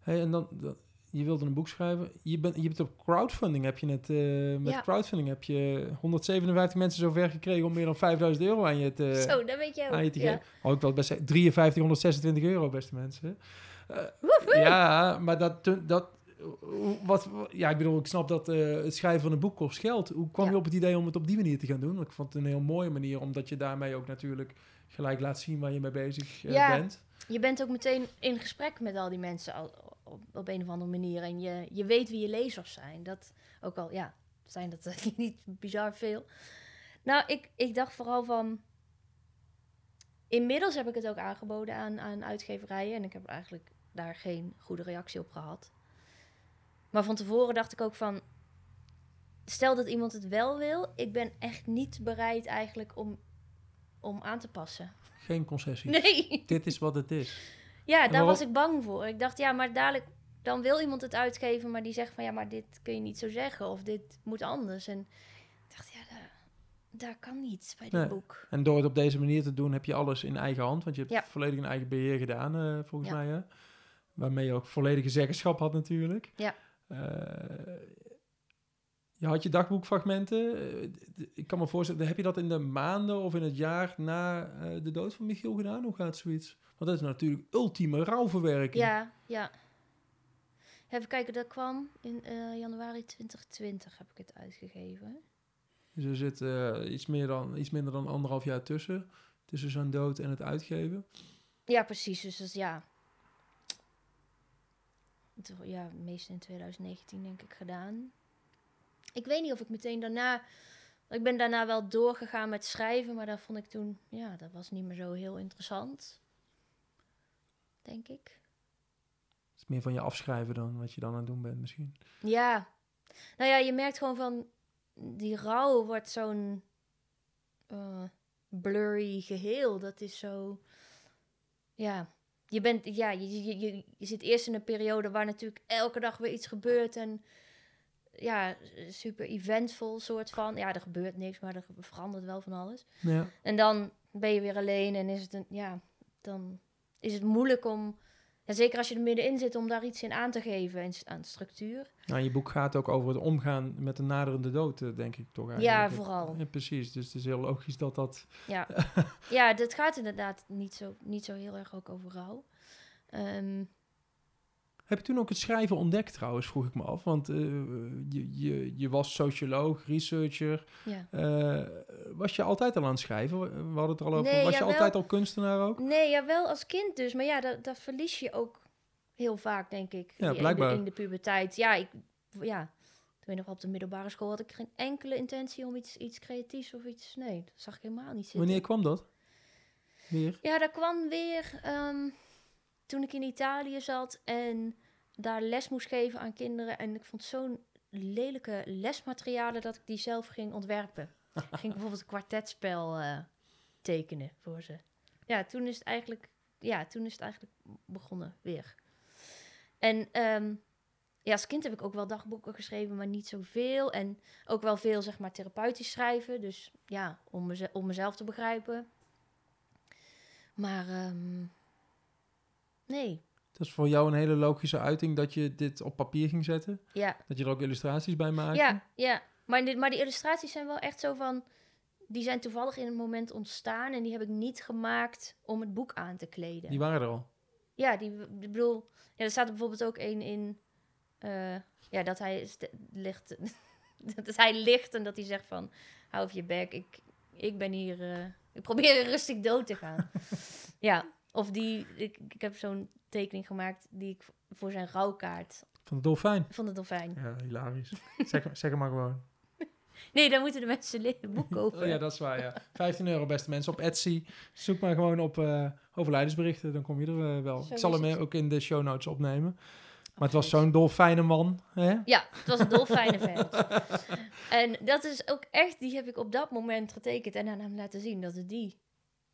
Hey, en dan, dan- je wilde een boek schrijven. Je bent, je bent op crowdfunding, heb je net, eh, met Ja. crowdfunding heb je 157 mensen zover gekregen om meer dan 5000 euro aan je te, zo, dat weet je ook. aan je te ja. geven. Oh, ik wil best zeggen, 5326 euro, beste mensen. Ja, maar dat, dat, wat, ja, ik bedoel, ik snap dat eh, het schrijven van een boek kost geld. Hoe kwam Ja. je op het idee om het op die manier te gaan doen? Ik vond het een heel mooie manier, omdat je daarmee ook natuurlijk gelijk laat zien waar je mee bezig eh, Ja. bent. Je bent ook meteen in gesprek met al die mensen al, op, op een of andere manier. En je, je weet wie je lezers zijn. Dat ook al, ja, zijn dat niet bizar veel. Nou, ik, ik dacht vooral van... Inmiddels heb ik het ook aangeboden aan, aan uitgeverijen. En ik heb eigenlijk daar geen goede reactie op gehad. Maar van tevoren dacht ik ook van... Stel dat iemand het wel wil. Ik ben echt niet bereid eigenlijk om, om aan te passen. Geen concessie. Nee. Dit is wat het is. Ja, En daar was ik bang voor. Ik dacht, ja, maar dadelijk... Dan wil iemand het uitgeven, maar die zegt van... Ja, maar dit kun je niet zo zeggen. Of dit moet anders. En ik dacht, ja, daar, daar kan niet bij dit Nee. boek. En door het op deze manier te doen, heb je alles in eigen hand. Want je hebt Ja. volledig in eigen beheer gedaan, eh, volgens Ja. mij. Hè? Waarmee je ook volledige zeggenschap had natuurlijk. Ja. Eh, je had je dagboekfragmenten. Eh, ik kan me voorstellen, heb je dat in de maanden of in het jaar na eh, de dood van Michiel gedaan? Hoe gaat zoiets? Want dat is natuurlijk ultieme rouwverwerking. Ja, ja. Even kijken, dat kwam in januari 2020 heb ik het uitgegeven. Dus er zit iets, meer dan, iets minder dan anderhalf jaar tussen. tussen zo'n dood en het uitgeven. Ja, precies. Dus dat ja. Ja, meest in 2019 denk ik gedaan. Ik weet niet of ik meteen daarna. Ik ben daarna wel doorgegaan met schrijven, maar dat vond ik toen. Ja, dat was niet meer zo heel interessant. Denk ik. Het is meer van je afschrijven dan wat je dan aan het doen bent misschien. Ja. Nou ja, je merkt gewoon van. Die rouw wordt zo'n. eh, blurry geheel. Dat is zo. Ja. Je bent. Ja, je, je, je, je zit eerst in een periode waar natuurlijk elke dag weer iets gebeurt. En. Ja, super eventvol soort van. Ja, er gebeurt niks, maar er verandert wel van alles. Ja. En dan ben je weer alleen en is het een, ja, dan is het moeilijk om, ja, zeker als je er middenin zit, om daar iets in aan te geven en s- aan structuur. Nou, je boek gaat ook over het omgaan met de naderende dood, eh, denk ik toch eigenlijk. Ja, vooral. Ja, precies, dus het is heel logisch dat dat... Ja, ja dat gaat inderdaad niet zo, niet zo heel erg ook over rouw. Ehm, Heb je toen ook het schrijven ontdekt trouwens, vroeg ik me af. Want eh, je, je, je was socioloog, researcher. ja. Eh, was je altijd al aan het schrijven? We hadden het er al over. Nee, was je altijd al kunstenaar ook? Nee, ja, wel als kind dus. Maar ja, dat, dat verlies je ook heel vaak, denk ik. Ja, in de- blijkbaar. In de, puberteit. Ja, ik, ja, toen nog op de middelbare school had ik geen enkele intentie om iets, iets creatiefs of iets... Nee, dat zag ik helemaal niet zitten. Wanneer kwam dat? Weer? Ja, dat kwam weer ehm, toen ik in Italië zat en daar les moest geven aan kinderen. En ik vond zo'n lelijke lesmaterialen dat ik die zelf ging ontwerpen. ik ging bijvoorbeeld een kwartetspel eh, tekenen voor ze. Ja, toen is het eigenlijk, ja, toen is het eigenlijk begonnen weer. En ehm, ja, als kind heb ik ook wel dagboeken geschreven, maar niet zoveel. En ook wel veel, zeg maar, therapeutisch schrijven. Dus ja, om, meze- om mezelf te begrijpen. Maar ehm, nee, Dat is voor jou een hele logische uiting dat je dit op papier ging zetten. ja. Dat je er ook illustraties bij maakte. Ja, ja. Maar, dit, maar die illustraties zijn wel echt zo van... Die zijn toevallig in het moment ontstaan... en die heb ik niet gemaakt om het boek aan te kleden. Die waren er al. Ja, die, ik bedoel... Ja, er staat er bijvoorbeeld ook één in... eh, ja, dat hij ligt... dat hij ligt en dat hij zegt van... Hou op je bek, ik, ik ben hier... eh, ik probeer rustig dood te gaan. ja, of die... Ik, ik heb zo'n tekening gemaakt die ik voor zijn rouwkaart... Van de dolfijn. van de dolfijn. Ja, hilarisch. zeg, zeg het maar gewoon. Nee, dan moeten de mensen het boek kopen. Oh ja, dat is waar, ja. 15 euro, beste mensen, op Etsy. Zoek maar gewoon op eh overlijdensberichten, dan kom je er eh, wel. Zo ik zal hem het. eh, ook in de show notes opnemen. Maar het was zo'n dolfijne man, hè? Ja, het was een dolfijne vent. en dat is ook echt, die heb ik op dat moment getekend en aan hem laten zien dat het die,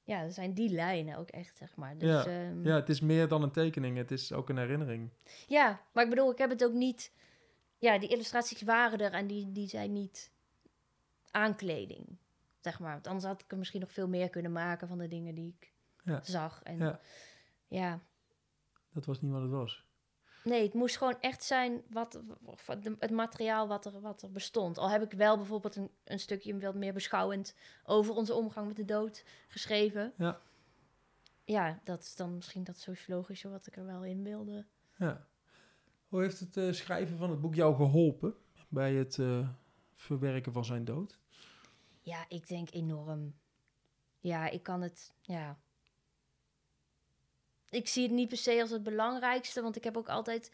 ja, dat zijn die lijnen ook echt, zeg maar. Dus, Ja, ja, Ja, het is meer dan een tekening, het is ook een herinnering. ja, maar ik bedoel, ik heb het ook niet, ja, die illustraties waren er en die, die zijn niet aankleding, zeg maar. Want anders had ik er misschien nog veel meer kunnen maken van de dingen die ik Ja. zag. En Ja. ja, Dat was niet wat het was. Nee, het moest gewoon echt zijn wat, het materiaal wat er, wat er bestond. Al heb ik wel bijvoorbeeld een, een stukje wat meer beschouwend over onze omgang met de dood geschreven. Ja. Ja, dat is dan misschien dat sociologische wat ik er wel in wilde. Ja. Hoe heeft het eh, schrijven van het boek jou geholpen bij het eh, verwerken van zijn dood? Ja, ik denk enorm. Ja, ik kan het, ja. Ik zie het niet per se als het belangrijkste, want ik heb ook altijd...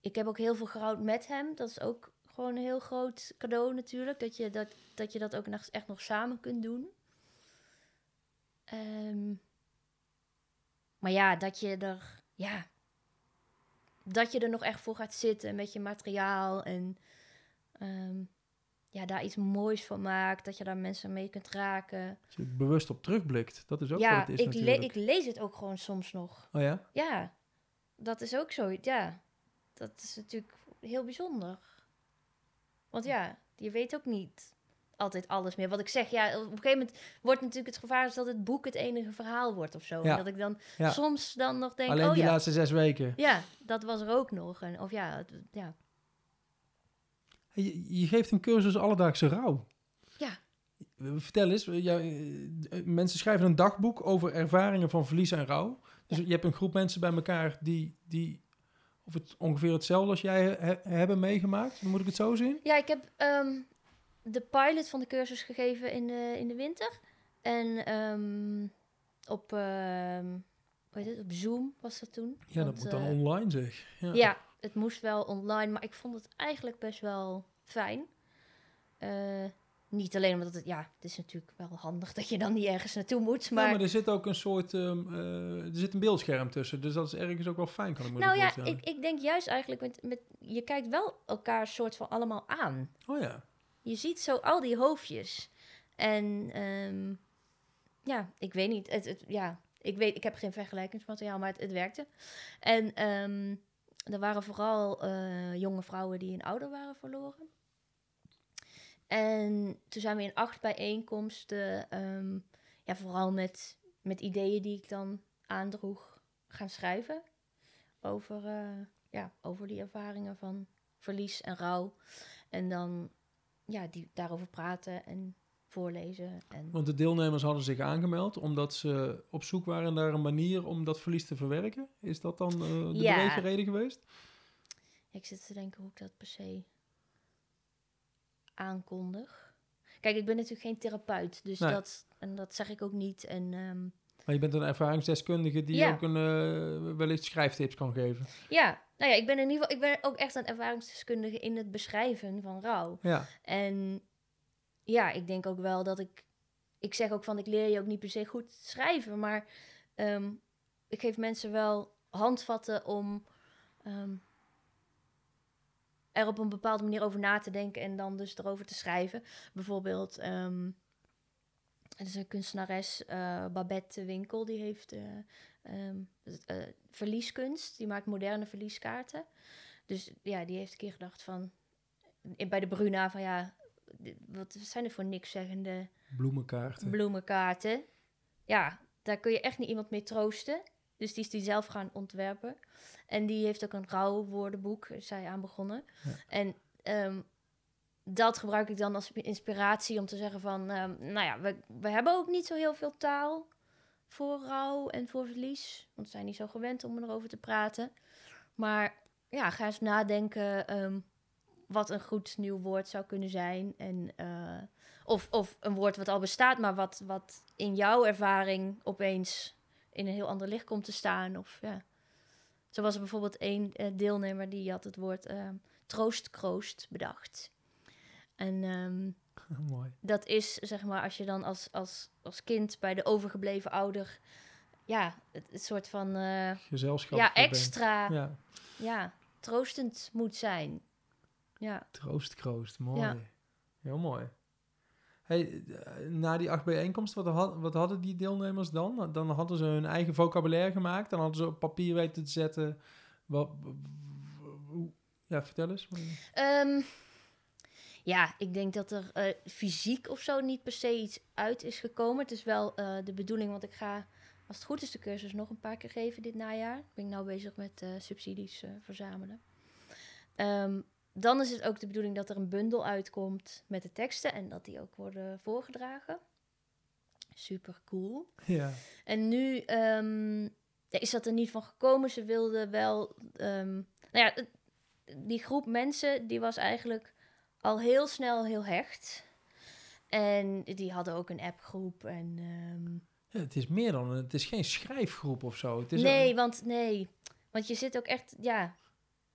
Ik heb ook heel veel gerouwd met hem. Dat is ook gewoon een heel groot cadeau natuurlijk. Dat je dat, dat, je dat ook echt nog samen kunt doen. Ehm, maar ja, dat je er... Ja, dat je er nog echt voor gaat zitten met je materiaal en... ehm, ja, daar iets moois van maakt. Dat je daar mensen mee kunt raken. Als je bewust op terugblikt, dat is ook ja, wat het is ik, le- natuurlijk. ik lees het ook gewoon soms nog. Oh ja? Ja, dat is ook zo. Ja, dat is natuurlijk heel bijzonder. Want ja, je weet ook niet altijd alles meer. Wat ik zeg, ja, op een gegeven moment wordt natuurlijk het gevaar dat het boek het enige verhaal wordt of zo. Ja. En dat ik dan Ja. soms dan nog denk, Alleen oh die ja, laatste zes weken. ja, dat was er ook nog. En, of ja, het- ja, Je, je geeft een cursus alledaagse rouw. ja, Eh, Vertel eens, eh, jou, eh, mensen schrijven een dagboek over ervaringen van verlies en rouw. Dus je hebt een groep mensen bij elkaar die, die of het ongeveer hetzelfde als jij he- hebben meegemaakt. Moet ik het zo zien? Ja, ik heb ehm, de pilot van de cursus gegeven in de, in de winter. En ehm, op, ehm, hoe heet het, op Zoom was dat toen. Ja, dat moet dan eh, online zeg. Ja. Ja, het moest wel online, maar ik vond het eigenlijk best wel fijn. Eh, niet alleen omdat het, ja, het is natuurlijk wel handig dat je dan niet ergens naartoe moet, Maar, maar... maar er zit ook een soort, ehm, eh, er zit een beeldscherm tussen, dus dat is ergens ook wel fijn, kan ik me nou ja, ik, ik denk juist eigenlijk, met, met, je kijkt wel elkaar soort van allemaal aan. Oh ja, Je ziet zo al die hoofdjes. En ehm, ja, ik weet niet. Het, het, ja, ik, weet, ik heb geen vergelijkingsmateriaal, maar het, het werkte. En ehm, er waren vooral eh, jonge vrouwen die een ouder waren verloren. En toen zijn we in acht bijeenkomsten, ehm, ja, vooral met, met ideeën die ik dan aandroeg, gaan schrijven. Over, eh, ja, over die ervaringen van verlies en rouw. En dan ja, die, daarover praten en voorlezen. En, want de deelnemers hadden zich aangemeld omdat ze op zoek waren naar een manier om dat verlies te verwerken. Is dat dan eh, de Ja. beweegreden geweest? ik zit te denken hoe ik dat per se aankondig. Kijk, ik ben natuurlijk geen therapeut, dus Nee. dat, en dat zeg ik ook niet. En ehm, Maar je bent een ervaringsdeskundige die Ja. ook een, eh, wellicht schrijftips kan geven. ja, nou ja, ik ben in ieder geval, ik ben ook echt een ervaringsdeskundige in het beschrijven van rouw. Ja, En ja, ik denk ook wel dat ik. Ik zeg ook van ik leer je ook niet per se goed schrijven, maar ehm, ik geef mensen wel handvatten om ehm, er op een bepaalde manier over na te denken en dan dus erover te schrijven. Bijvoorbeeld, ehm er is een kunstenares, eh, Babette Winkel, die heeft eh, eh, verlieskunst. Die maakt moderne verlieskaarten. Dus ja, die heeft een keer gedacht van, bij de Bruna, van ja, wat zijn er voor niks zeggende bloemenkaarten. bloemenkaarten? Ja, daar kun je echt niet iemand mee troosten. Dus die is die zelf gaan ontwerpen. En die heeft ook een rouwwoordenboek, is zij aan begonnen. Ja. En ehm, dat gebruik ik dan als inspiratie om te zeggen van... ehm, nou ja, we, we hebben ook niet zo heel veel taal voor rouw en voor verlies. Want we zijn niet zo gewend om erover te praten. Maar ja, ga eens nadenken ehm, wat een goed nieuw woord zou kunnen zijn. En, eh, of, of een woord wat al bestaat, maar wat, wat in jouw ervaring opeens in een heel ander licht komt te staan. Of, ja. Zo was er bijvoorbeeld één eh, deelnemer die had het woord ehm troostkroost bedacht. En ehm, Mooi. dat is zeg maar als je dan als, als, als kind bij de overgebleven ouder, ja, het, het soort van eh, Gezelschap. ja, bent. extra Ja, ja, troostend moet zijn. Ja. troost, kroost. Mooi. Ja. Heel mooi. Hey, eh, na die acht bijeenkomsten, wat, had, wat hadden die deelnemers dan? Dan hadden ze hun eigen vocabulaire gemaakt. Dan hadden ze op papier weten te zetten. Wat, ja, vertel eens. Ehm, ja, ik denk dat er eh, fysiek of zo niet per se iets uit is gekomen. Het is wel eh, de bedoeling, want ik ga, als het goed is, de cursus nog een paar keer geven dit najaar. Ik ben nou bezig met subsidies verzamelen. Ehm, dan is het ook de bedoeling dat er een bundel uitkomt met de teksten en dat die ook worden voorgedragen. Super cool. Ja. En nu ehm, ja, is dat er niet van gekomen. Ze wilden wel. ehm, nou ja, die groep mensen die was eigenlijk al heel snel heel hecht. En die hadden ook een appgroep. En, ehm, Ja, het is meer dan, een- het is geen schrijfgroep of zo. Het is nee, want nee. Want je zit ook echt. Ja,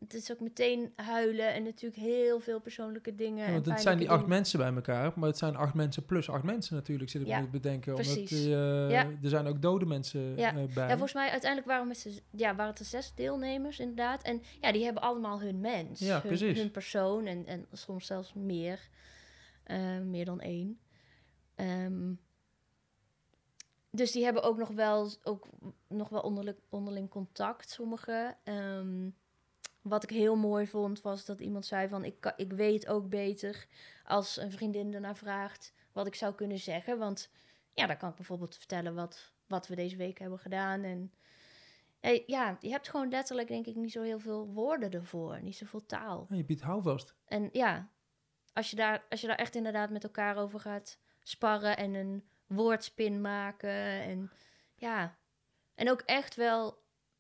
het is ook meteen huilen en natuurlijk heel veel persoonlijke dingen. Ja, want het zijn die acht dingen. mensen bij elkaar, maar het zijn acht mensen plus acht mensen natuurlijk, zit ik Ja, me te bedenken. Omdat precies. die, eh, Ja. er zijn ook dode mensen Ja. eh, bij. Ja, volgens mij uiteindelijk waren, met ja, waren het er zes deelnemers inderdaad. En ja, die hebben allemaal hun mens. Ja, hun, precies. hun persoon en, en soms zelfs meer. eh, meer dan één. Ehm, dus die hebben ook nog wel, ook nog wel onderling, onderling contact, sommigen. Ehm, wat ik heel mooi vond, was dat iemand zei van... Ik, ik weet ook beter als een vriendin ernaar vraagt wat ik zou kunnen zeggen. Want ja, dan kan ik bijvoorbeeld vertellen wat, wat we deze week hebben gedaan. En ja, je hebt gewoon letterlijk denk ik niet zo heel veel woorden ervoor. Niet zoveel taal. Ja, je biedt houvast. En ja, als je, daar, als je daar echt inderdaad met elkaar over gaat sparren en een woordspin maken. En ja, en ook echt wel,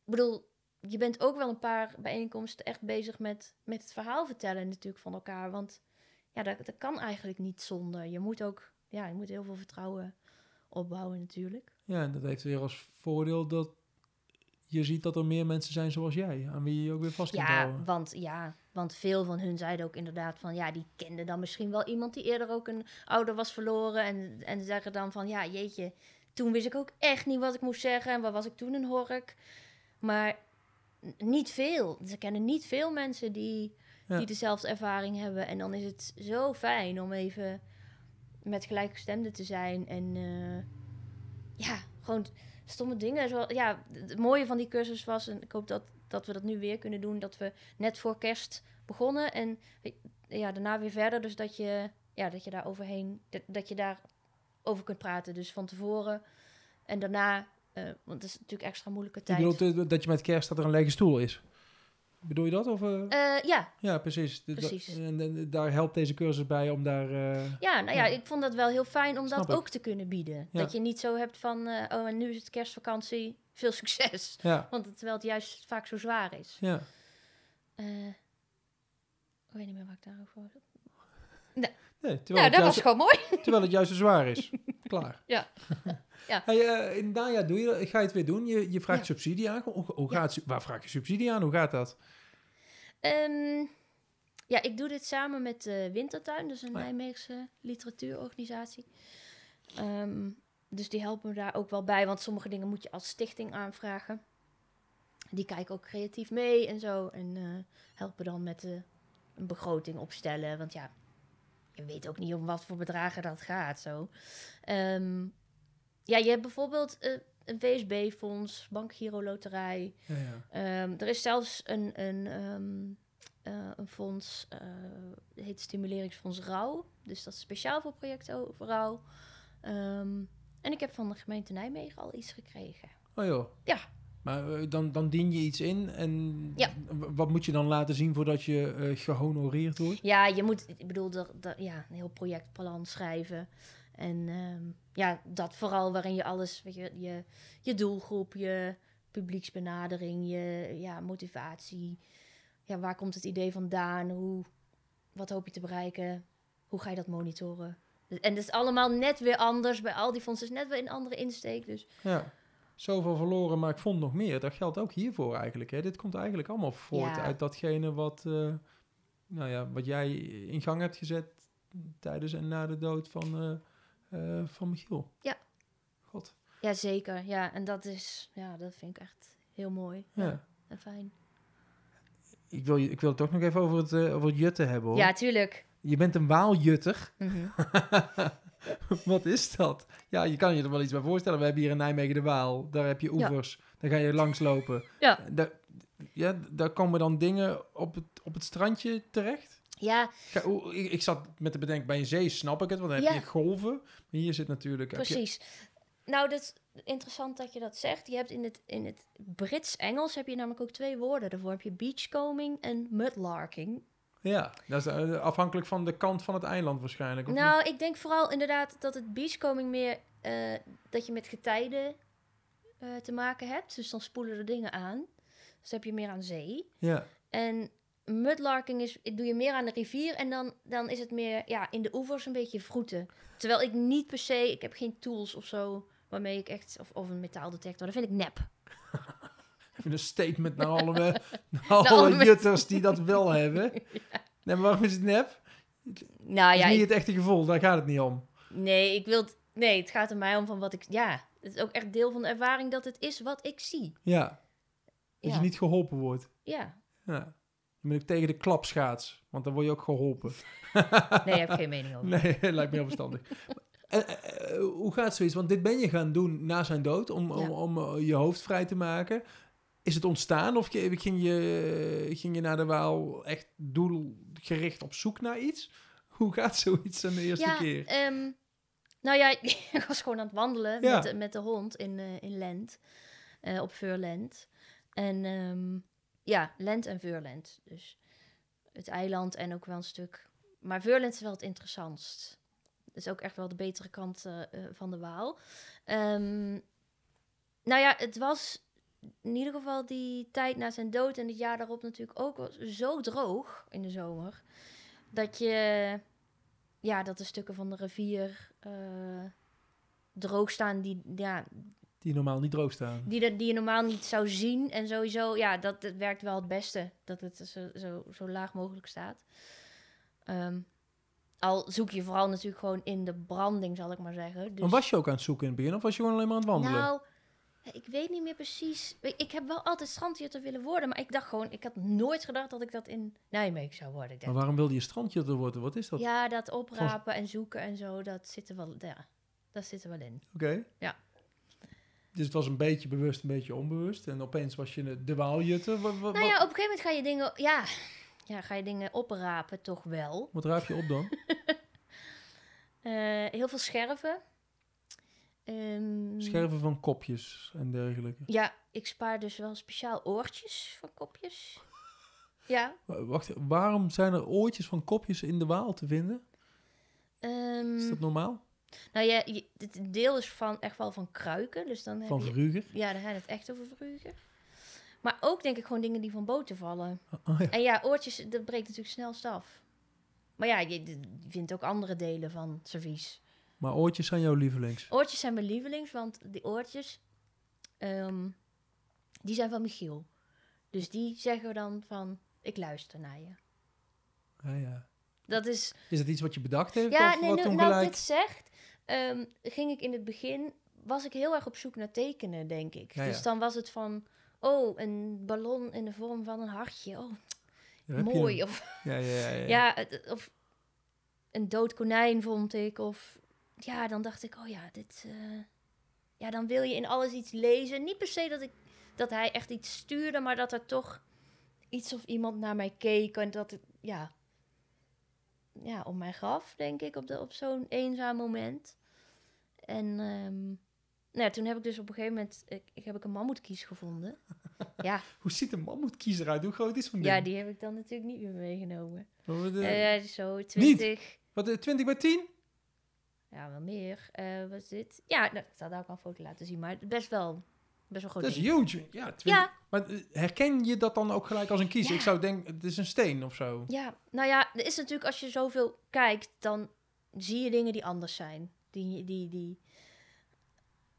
ik bedoel, je bent ook wel een paar bijeenkomsten echt bezig met, met het verhaal vertellen natuurlijk van elkaar. Want ja, dat, dat kan eigenlijk niet zonder. Je moet ook, ja, je moet heel veel vertrouwen opbouwen natuurlijk. Ja, en dat heeft weer als voordeel dat je ziet dat er meer mensen zijn zoals jij, aan wie je ook weer vast kunt Ja houden. want, ja, want veel van hun zeiden ook inderdaad van... ja, die kenden dan misschien wel iemand die eerder ook een ouder was verloren... en, en zeggen dan van, ja, jeetje, toen wist ik ook echt niet wat ik moest zeggen... en wat was ik toen een hork. Maar niet veel. Ze kennen niet veel mensen die, Ja. die dezelfde ervaring hebben. En dan is het zo fijn om even met gelijkgestemden te zijn... en eh, ja, gewoon stomme dingen. Zoals, ja, het mooie van die cursus was, en ik hoop dat, dat we dat nu weer kunnen doen, dat we net voor kerst begonnen en ja, daarna weer verder. Dus dat je, ja, dat je daar overheen, dat, dat je daar over kunt praten. Dus van tevoren en daarna, eh, want het is natuurlijk extra moeilijke Je tijd. bedoelt eh, dat je met kerst dat er een lege stoel is? Bedoel je dat? Of, eh? Eh, ja, ja, precies. Da- precies. En, en daar helpt deze cursus bij om daar... ja, nou ja, Ja. ik vond dat wel heel fijn om Snap dat ik. ook te kunnen bieden. Ja. Dat je niet zo hebt van, oh en nu is het kerstvakantie, veel succes. ja, Want het, terwijl het juist vaak zo zwaar is. ja. Ik weet niet meer wat ik daarover. Nee, terwijl, Nou, dat juist, was gewoon mooi. terwijl het juist zo zwaar is. Klaar. Ja. Ja. Hey, eh, in het najaar doe je, dat- ga je het weer doen. Je, je vraagt Ja. subsidie aan. Hoe, hoe Ja. gaat, waar vraag je subsidie aan? Hoe gaat dat? Ehm, ja, ik doe dit samen met de Wintertuin, dus een Oh ja. Nijmeegse literatuurorganisatie. Ehm, dus die helpen me daar ook wel bij, want sommige dingen moet je als stichting aanvragen. Die kijken ook creatief mee en zo en eh, helpen dan met de, een begroting opstellen. Want ja, je weet ook niet om wat voor bedragen dat gaat. Zo. Ehm, ja, je hebt bijvoorbeeld eh, een VSB-fonds, Bank Giro Loterij. Ja, ja. Ehm, er is zelfs een, een, ehm, eh, een fonds, eh, het heet Stimuleringsfonds Rauw. Dus dat is speciaal voor projecten over rouw. Ehm, en ik heb van de gemeente Nijmegen al iets gekregen. Oh joh. Ja. Maar dan, dan dien je iets in en Ja. wat moet je dan laten zien voordat je eh, gehonoreerd wordt? Ja, je moet, ik bedoel, er, er- ja, een heel projectplan schrijven. En ehm, ja, dat vooral waarin je alles, weet je, je, je doelgroep, je publieksbenadering, je ja, motivatie. Ja, waar komt het idee vandaan? Hoe, wat hoop je te bereiken? Hoe ga je dat monitoren? En het is allemaal net weer anders. Bij al die fondsen is net weer een andere insteek. Dus Ja. Zoveel verloren, maar ik vond nog meer. Dat geldt ook hiervoor eigenlijk. Hè. Dit komt eigenlijk allemaal voort Ja. uit datgene wat, eh, nou ja, wat jij in gang hebt gezet tijdens en na de dood van, eh, eh, van Michiel. Ja. God. ja, zeker. Ja, en dat is, ja, dat vind ik echt heel mooi. Ja, Ja. en fijn. Ik, wil, ik wil het toch nog even over het, eh, over het jutten hebben hoor. Ja, tuurlijk. Je bent een waaljutter. Mhm. Wat is dat? Ja, je kan je er wel iets bij voorstellen. We hebben hier in Nijmegen de Waal. Daar heb je Ja. oevers. Daar ga je langslopen. Ja. Daar, ja, daar komen dan dingen op het, op het strandje terecht. Ja, ik, ik zat met te bedenken, bij een zee snap ik het, want dan heb je golven. Maar hier zit natuurlijk... heb je- Precies. Nou, dat is interessant dat je dat zegt. Je hebt in het, in het Brits-Engels heb je namelijk ook twee woorden daarvoor. Heb je beachcombing en mudlarking. ja, dat is eh, afhankelijk van de kant van het eiland waarschijnlijk. of niet? Nou, ik denk vooral inderdaad dat het beachcombing meer... eh, dat je met getijden eh, te maken hebt. Dus dan spoelen er dingen aan. Dus dan heb je meer aan zee. Ja, En mudlarking is, doe je meer aan de rivier en dan, dan is het meer ja, in de oevers een beetje vroeten. Terwijl ik niet per se, ik heb geen tools of zo waarmee ik echt, of, of een metaaldetector, dat vind ik nep. even een statement naar alle, naar alle, jutters die dat wel hebben. Nee, maar waarom is het nep? Nou ja, is niet ik- het echte gevoel, daar gaat het niet om. nee, ik wil, het- nee, het gaat er mij om van wat ik, ja, het is ook echt deel van de ervaring dat het is wat ik zie. Ja, dat Ja. je niet geholpen wordt. Ja, Ja. Dan ben ik tegen de klapschaats, want dan word je ook geholpen. nee, ik heb geen mening over. Nee, lijkt me heel verstandig. Eh, eh, eh, hoe gaat zoiets? Want dit ben je gaan doen na zijn dood, om, om, Ja. om je hoofd vrij te maken. Is het ontstaan of ging je, ging je naar de Waal echt doelgericht op zoek naar iets? Hoe gaat zoiets aan de eerste ja, keer? ehm, nou ja, ik was gewoon aan het wandelen Ja. met, de- met de hond in, in Lent, eh, op Veurland. En ehm, ja, Lent en Veurland. Dus het eiland en ook wel een stuk... Maar Veurland is wel het interessantst. Dat is ook echt wel de betere kant eh, eh, van de Waal. Ehm, nou ja, het was in ieder geval die tijd na zijn dood en het jaar daarop natuurlijk ook zo droog in de zomer. Dat je ja, dat de stukken van de rivier. eh, droog staan die, ja, Die normaal niet droog staan. die, de- die je normaal niet zou zien. En sowieso, ja, dat het werkt wel het beste. Dat het zo, zo, zo laag mogelijk staat. Ehm, al zoek je vooral natuurlijk gewoon in de branding, zal ik maar zeggen. Dus, Maar was je ook aan het zoeken in het begin of was je gewoon alleen maar aan het wandelen? Nou, ik weet niet meer precies. Ik heb wel altijd strandjutter willen worden, maar ik dacht gewoon, ik had nooit gedacht dat ik dat in Nijmegen zou worden. Maar waarom wilde je strandjutter worden? Wat is dat? ja, dat oprapen en zoeken en zo, dat zit er wel, ja, dat zit er wel in. Oké. Ja. Dus het was een beetje bewust, een beetje onbewust. En opeens was je de- waaljutter. Wat, wat, Nou ja, op een gegeven moment ga je dingen, ja, ja, ga je dingen oprapen toch wel. wat raap je op dan? Eh, heel veel scherven. Ehm, Scherven van kopjes en dergelijke. Ja, ik spaar dus wel speciaal oortjes van kopjes. Ja. Wa- Wacht, waarom zijn er oortjes van kopjes in de waal te vinden? ehm, Is dat normaal? Nou ja, je, het deel is van, echt wel van kruiken. Dus dan Van heb je, Verruger? Ja, dan heb je het echt over vrugen. Maar ook denk ik gewoon dingen die van boten vallen. Oh, ja. En ja, oortjes, dat breekt natuurlijk snelst af. Maar ja, je, je vindt ook andere delen van servies. Maar oortjes zijn jouw lievelings. Oortjes zijn mijn lievelings, want die oortjes, ehm, die zijn van Michiel. Dus die zeggen dan van, ik luister naar je. Ja, ja. Dat is, Is het iets wat je bedacht heeft? ja, of nee, wat nu, nou gelijk? dit zegt, ehm, ging ik in het begin, was ik heel erg op zoek naar tekenen, denk ik. Ja, ja. Dus dan was het van, oh, een ballon in de vorm van een hartje. Oh, mooi. Of Ja, ja, ja. ja. Het- of een dood konijn vond ik. Of ja, dan dacht ik, oh ja, dit. eh, ja, dan wil je in alles iets lezen. Niet per se dat, ik, dat hij echt iets stuurde, maar dat er toch iets of iemand naar mij keek. En dat het, ja, ja om mij gaf, denk ik, op, de, op zo'n eenzaam moment. En ehm, nou ja, toen heb ik dus op een gegeven moment, ik, ik heb ik een mammoetkies gevonden. ja, Hoe ziet een mammoetkiezer uit? Hoe groot is zo'n ja, die heb ik dan natuurlijk niet meer meegenomen. Eh, zo 20. wat, eh, 20 bij 10? Ja, wel meer. Eh wat is dit? Ja, nou, ik zal daar ook al een foto laten zien, maar best wel, best wel groot. Dat is ding. huge. Ja, 20. Ja, Maar eh, herken je dat dan ook gelijk als een kies? Ja. Ik zou denken, het is een steen of zo. ja, nou ja, er is natuurlijk als je zoveel kijkt, dan zie je dingen die anders zijn. Die, die, die,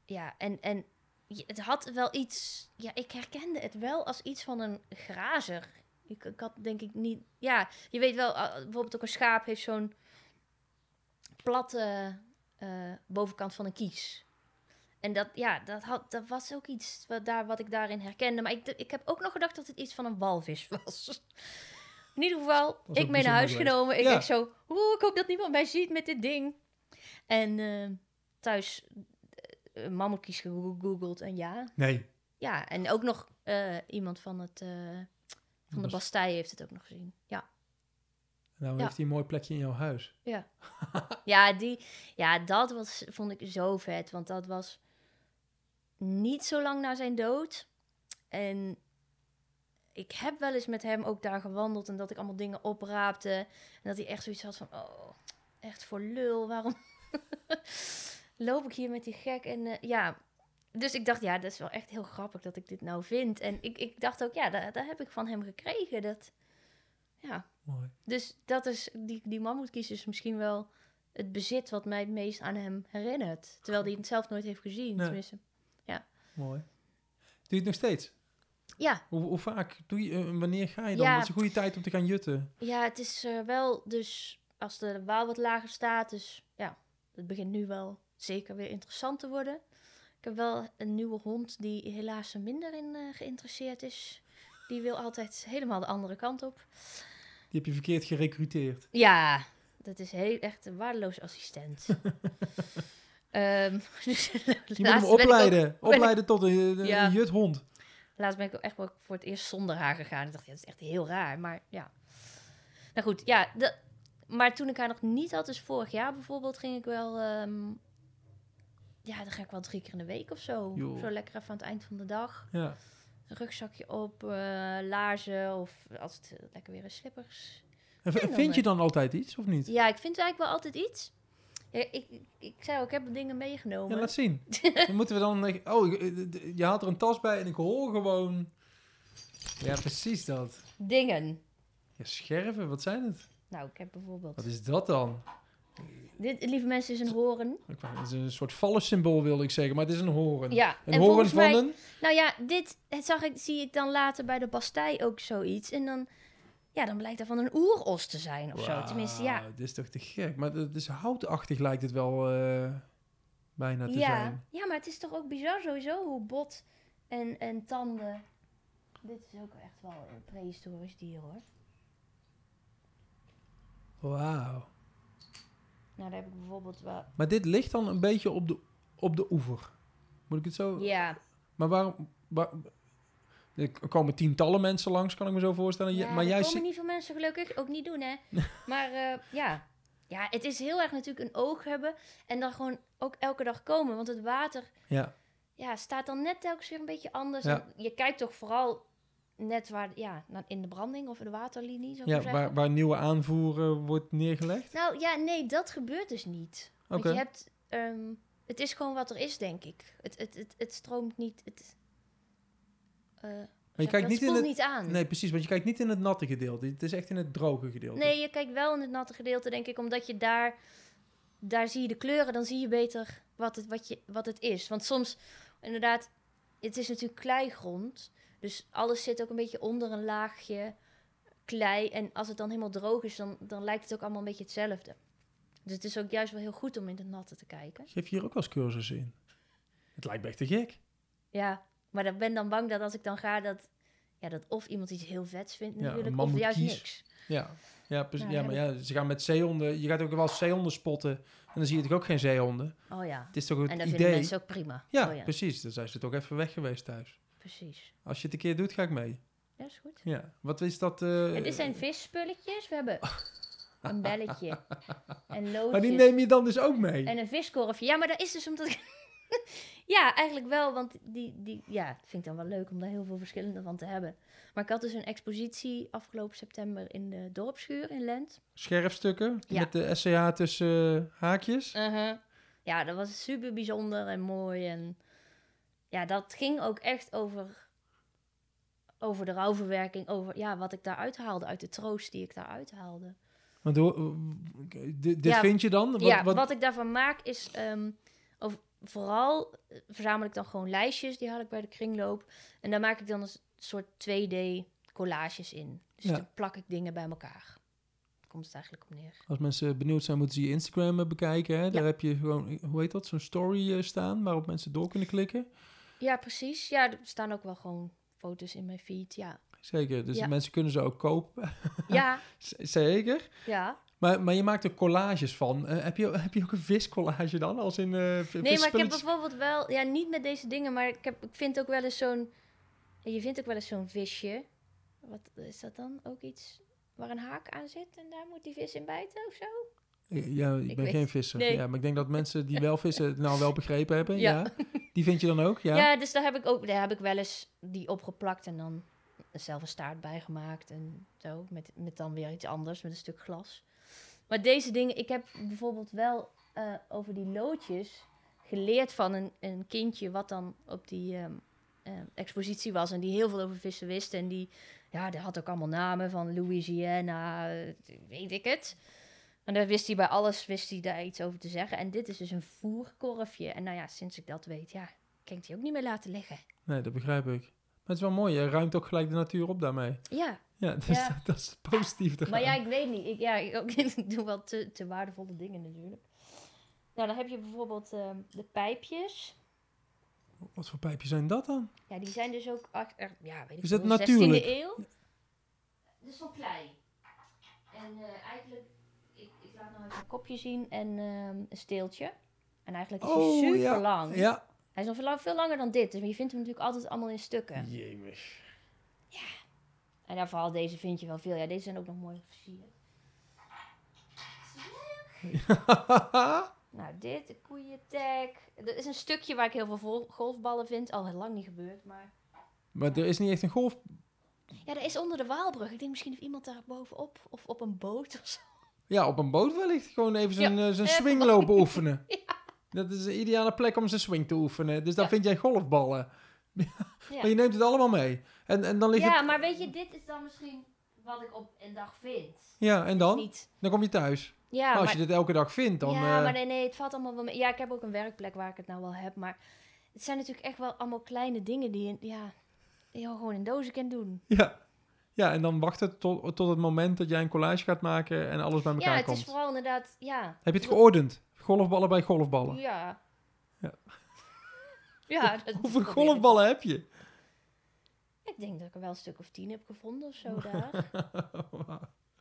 ja, en, en het had wel iets, ja, ik herkende het wel als iets van een grazer. Ik, ik had denk ik niet, ja, je weet wel, bijvoorbeeld ook een schaap heeft zo'n platte eh, bovenkant van een kies. En dat, ja, dat, had, dat was ook iets wat, daar, wat ik daarin herkende. Maar ik, ik heb ook nog gedacht dat het iets van een walvis was. In ieder geval, ik mee naar huis genomen. Ik Ja. denk zo, oeh, ik hoop dat niemand mij ziet met dit ding. En eh, thuis uh, mammoetkies gegoogeld en ja. Nee. Ja, en ook nog eh, iemand van, het, van de Bas- Bastille heeft het ook nog gezien. Ja, Nou Ja. heeft hij een mooi plekje in jouw huis. ja. ja, die, ja, dat was, vond ik zo vet. Want dat was niet zo lang na zijn dood. En ik heb wel eens met hem ook daar gewandeld. En dat ik allemaal dingen opraapte. En dat hij echt zoiets had van... Oh, echt voor lul. Waarom loop ik hier met die gek? En eh, ja... Dus ik dacht, ja, dat is wel echt heel grappig dat ik dit nou vind. En ik, ik dacht ook, ja, dat, dat heb ik van hem gekregen. Dat, ja, Mooi. dus dat is, die, die mammoetkies is misschien wel het bezit wat mij het meest aan hem herinnert. Terwijl hij het zelf nooit heeft gezien, Nee. tenminste. Mooi. Doe je het nog steeds? Ja, Hoe, hoe vaak doe je, eh, wanneer ga je dan? Ja. Wat is een goede tijd om te gaan jutten? ja het is eh, wel dus als de waal wat lager staat, dus ja, het begint nu wel zeker weer interessant te worden. Ik heb wel een nieuwe hond die helaas er minder in eh, geïnteresseerd is. Die wil altijd helemaal de andere kant op. Die heb je verkeerd gerecruiteerd. Ja, dat is heel, echt een waardeloos assistent. Ehm, dus Je moet hem ook- opleiden. opleiden tot een, een Ja. juthond. Laatst ben ik ook echt wel voor het eerst zonder haar gegaan. Ik dacht, ja, dat is echt heel raar. Maar ja. Nou goed, ja. De, maar toen ik haar nog niet had, dus vorig jaar bijvoorbeeld, ging ik wel... ehm, ja, dan ga ik wel drie keer in de week of zo. Zo lekker even aan het eind van de dag. Ja. Een rugzakje op, eh, laarzen of als het lekker weer een slippers. En vind je eh, dan altijd iets of niet? Ja, ik vind eigenlijk wel altijd iets. Ja, ik, ik, zei ook, ik heb dingen meegenomen. Ja, laat zien. dan moeten we dan... eh, Oh, eh, je haalt er een tas bij en ik hoor gewoon... Ja, precies dat. Dingen. Ja, scherven, wat zijn het? Nou, ik heb bijvoorbeeld... Wat is dat dan? Dit, lieve mensen, is een horen. Het is een soort vallensymbool, wilde ik zeggen, maar het is een horen. Ja, Een en horen volgens van mij... een... Nou ja, dit het zag ik, zie ik dan later bij de Bastei ook zoiets. En dan, ja, dan blijkt dat van een oeros te zijn of zo. Tenminste, ja. Dit is toch te gek. Maar het is houtachtig lijkt het wel eh, bijna te Ja. zijn. ja, maar het is toch ook bizar sowieso hoe bot en, en tanden... Dit is ook echt wel een prehistorisch dier, hoor. Wauw. Nou, daar heb ik bijvoorbeeld wel... Maar dit ligt dan een beetje op de, op de oever. Moet ik het zo... Ja, Maar waarom... Waar, er komen tientallen mensen langs, kan ik me zo voorstellen. ja maar jij komen zit... niet veel mensen gelukkig. Ook niet doen, hè. maar eh, ja. ja, het is heel erg natuurlijk een oog hebben. En dan gewoon ook elke dag komen. Want het water Ja, ja, staat dan net telkens weer een beetje anders. Ja. En je kijkt toch vooral net waar, ja, in de branding of in de waterlinie, ik ja waar, waar nieuwe aanvoer wordt neergelegd. Nou ja, nee, dat gebeurt dus niet. Oké. Want je hebt, ehm, het is gewoon wat er is, denk ik. Het, het, het, het stroomt niet, het, Maar je kijkt niet in het... niet aan. Nee, precies, want je kijkt niet in het natte gedeelte. Het is echt in het droge gedeelte. Nee, je kijkt wel in het natte gedeelte, denk ik, omdat je daar, daar zie je de kleuren, dan zie je beter wat het, wat je, wat het is. Want soms, inderdaad, het is natuurlijk kleigrond, dus alles zit ook een beetje onder een laagje klei. En als het dan helemaal droog is, dan, dan lijkt het ook allemaal een beetje hetzelfde. Dus het is ook juist wel heel goed om in het natte te kijken. Geef je hier ook als cursussen in? Het lijkt me echt te gek. Ja, maar ik ben dan bang dat als ik dan ga, dat, ja, dat of iemand iets heel vets vindt natuurlijk, of juist niks. Ja, ja. Nou, ja, maar ja, ze gaan met zeehonden. Je gaat ook wel zeehonden spotten. En dan zie je natuurlijk ook geen zeehonden. Oh ja, Het is toch het en dat idee. vinden mensen ook prima. Ja, oh, ja precies. Dan zijn ze toch even weg geweest thuis. precies. Als je het een keer doet, ga ik mee. Ja, is goed. Ja. Wat is dat? eh, Ja, dit zijn visspulletjes. We hebben een belletje en loodjes. maar die neem je dan dus ook mee? En een viskorfje. Ja, maar dat is dus omdat ik... ja, eigenlijk wel, want die, die... Ja, het vind ik dan wel leuk om daar heel veel verschillende van te hebben. Maar ik had dus een expositie afgelopen september in de dorpsschuur in Lent. Scherfstukken Ja. met de SCH tussen haakjes. Uh-huh. Ja, dat was super bijzonder en mooi. En ja, dat ging ook echt over, over de rouwverwerking. Over ja, wat ik daaruit haalde, uit de troost die ik daaruit haalde. Want hoe- eh, dit, dit Ja, vind je dan? Wat, ja, wat, wat, ik daarvan maak is... ehm, over, vooral eh, verzamel ik dan gewoon lijstjes. Die haal ik bij de kringloop. En daar maak ik dan een soort 2D collages in. Dus Ja. dan plak ik dingen bij elkaar. Daar komt het eigenlijk op neer. Als mensen benieuwd zijn, moeten ze je Instagram eh, bekijken. Hè? Daar heb je gewoon, hoe heet dat, zo'n story eh, staan waarop mensen door kunnen klikken. Ja, precies. Ja, er staan ook wel gewoon foto's in mijn feed. Ja, Zeker, dus Ja. mensen kunnen ze ook kopen. ja, Zeker. ja. Maar, maar je maakt er collages van. Eh, heb, je, heb je ook een viscollage dan? Als in v- Nee, maar ik heb bijvoorbeeld wel, ja, niet met deze dingen, maar ik, heb, ik vind ook wel eens zo'n, je vindt ook wel eens zo'n visje. Wat is dat dan? Ook iets waar een haak aan zit en daar moet die vis in bijten of zo? Ja, ik, Ik ben weet- geen visser. nee. Ja, maar ik denk dat mensen die wel vissen het nou wel begrepen hebben. Ja. Ja. Die vind je dan ook? Ja. Ja, dus daar heb ik ook, daar heb ik wel eens die opgeplakt en dan zelf een staart bijgemaakt en zo, met, met dan weer iets anders, met een stuk glas. Maar deze dingen, ik heb bijvoorbeeld wel eh, over die loodjes geleerd van een, een kindje wat dan op die ehm, eh, expositie was en die heel veel over vissen wist en die, ja, die had ook allemaal namen van Louisiana, eh, weet ik het. En daar wist hij bij alles, wist hij daar iets over te zeggen. En dit is dus een voerkorfje. En nou ja, sinds ik dat weet, ja, kan ik die ook niet meer laten liggen. Nee, dat begrijp ik. Maar het is wel mooi. Je ruimt ook gelijk de natuur op daarmee. Ja, Ja, dus Ja. Dat, dat is positief te maar ja, ik weet niet. Ik, ja, ik, ook, ik doe wel te, te waardevolle dingen natuurlijk. Nou, dan heb je bijvoorbeeld ehm, de pijpjes. Wat voor pijpjes zijn dat dan? Ja, die zijn dus ook achter, ja, weet ik Is dat veel, natuurlijk? 16e eeuw. Dus van klei. En eh, eigenlijk, ik, ik laat nou even een kopje zien en ehm, een steeltje. En eigenlijk is hij super Oh, ja. lang. Ja. Hij is nog veel, lang- veel langer dan dit. Dus je vindt hem natuurlijk altijd allemaal in stukken. Jemig. En dan vooral deze vind je wel veel. Ja, deze zijn ook nog mooi versierd. Nou, dit, de koeientag. Er is een stukje waar ik heel veel golfballen vind. Al heel lang niet gebeurd, maar... maar er is niet echt een golf... Ja, dat is onder de Waalbrug. Ik denk misschien heeft iemand daar bovenop. Of op een boot of zo. Ja, op een boot wellicht gewoon even zijn, Ja, eh, zijn swing lopen oefenen. Dat is de ideale plek om zijn swing te oefenen. Dus dan Ja. vind jij golfballen. Ja. Maar je neemt het allemaal mee. En, en dan ligt Ja, het... maar weet je, dit is dan misschien wat ik op een dag vind. Ja, en dan? Niet, Dan kom je thuis. ja, Maar als maar, je dit elke dag vindt, dan... ja, eh, maar nee, nee, het valt allemaal wel mee. Ja, ik heb ook een werkplek waar ik het nou wel heb, maar het zijn natuurlijk echt wel allemaal kleine dingen die, je- ja, die je gewoon in dozen kan doen. ja. ja, en dan wachten tot, tot het moment dat jij een collage gaat maken en alles bij elkaar Ja, het komt. is vooral inderdaad, ja. Heb je het geordend? Golfballen bij golfballen. Ja. Ja. Ja, dat Hoeveel golfballen heb je? Ik denk dat ik er wel een stuk of tien heb gevonden of zo daar.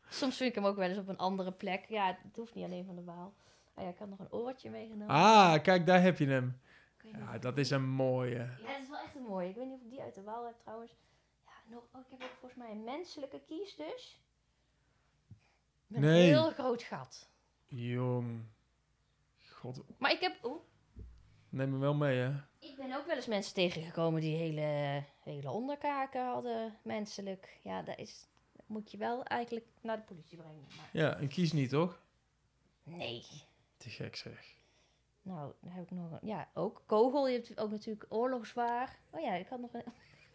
Soms vind ik hem ook wel eens op een andere plek. Ja, het hoeft niet alleen van de Waal. Oh ja, ik had nog een oortje meegenomen. ah, kijk, daar heb je hem. Ja, dat is een mooie. Ja, het is wel echt een mooie. Ik weet niet of ik die uit de Waal heb trouwens. Ja, nog, oh, ik heb ook volgens mij een menselijke kies dus. Met Nee. een heel groot gat. Jong. God, Maar ik heb... Neem me wel mee, hè? Ik ben ook wel eens mensen tegengekomen die hele, hele onderkaken hadden, menselijk. Ja, dat is... dat moet je wel eigenlijk naar de politie brengen. Maar Ja, en kies niet, toch? nee. Te gek zeg. Nou, dan heb ik nog... een- Ja, ook kogel. Je hebt ook natuurlijk oorlogswaar. Oh ja, ik had nog een...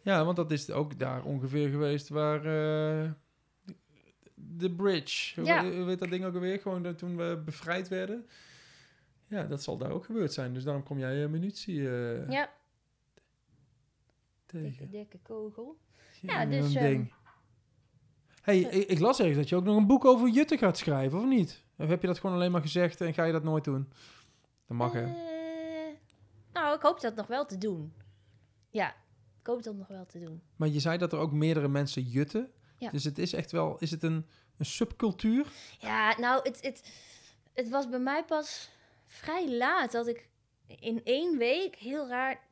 Ja, want dat is ook daar ongeveer geweest waar... eh, de bridge. Ja. weet- hoe weet dat ding ook alweer? Gewoon dat toen we bevrijd werden. Ja, dat zal daar ook gebeurd zijn. Dus daarom kom jij je munitie eh, Ja, dikke, tegen. dikke kogel. Ja, Ja, dus, ding. hey, ik, ik las ergens dat je ook nog een boek over jutten gaat schrijven, of niet? Of heb je dat gewoon alleen maar gezegd en ga je dat nooit doen? Dat mag, hè? Eh, nou, ik hoop dat nog wel te doen. Ja, ik hoop dat nog wel te doen. Maar je zei dat er ook meerdere mensen jutten. Ja. Dus het is echt wel... Is het een, een subcultuur? Ja, nou, het, het, het was bij mij pas vrij laat dat ik in één week, heel raar...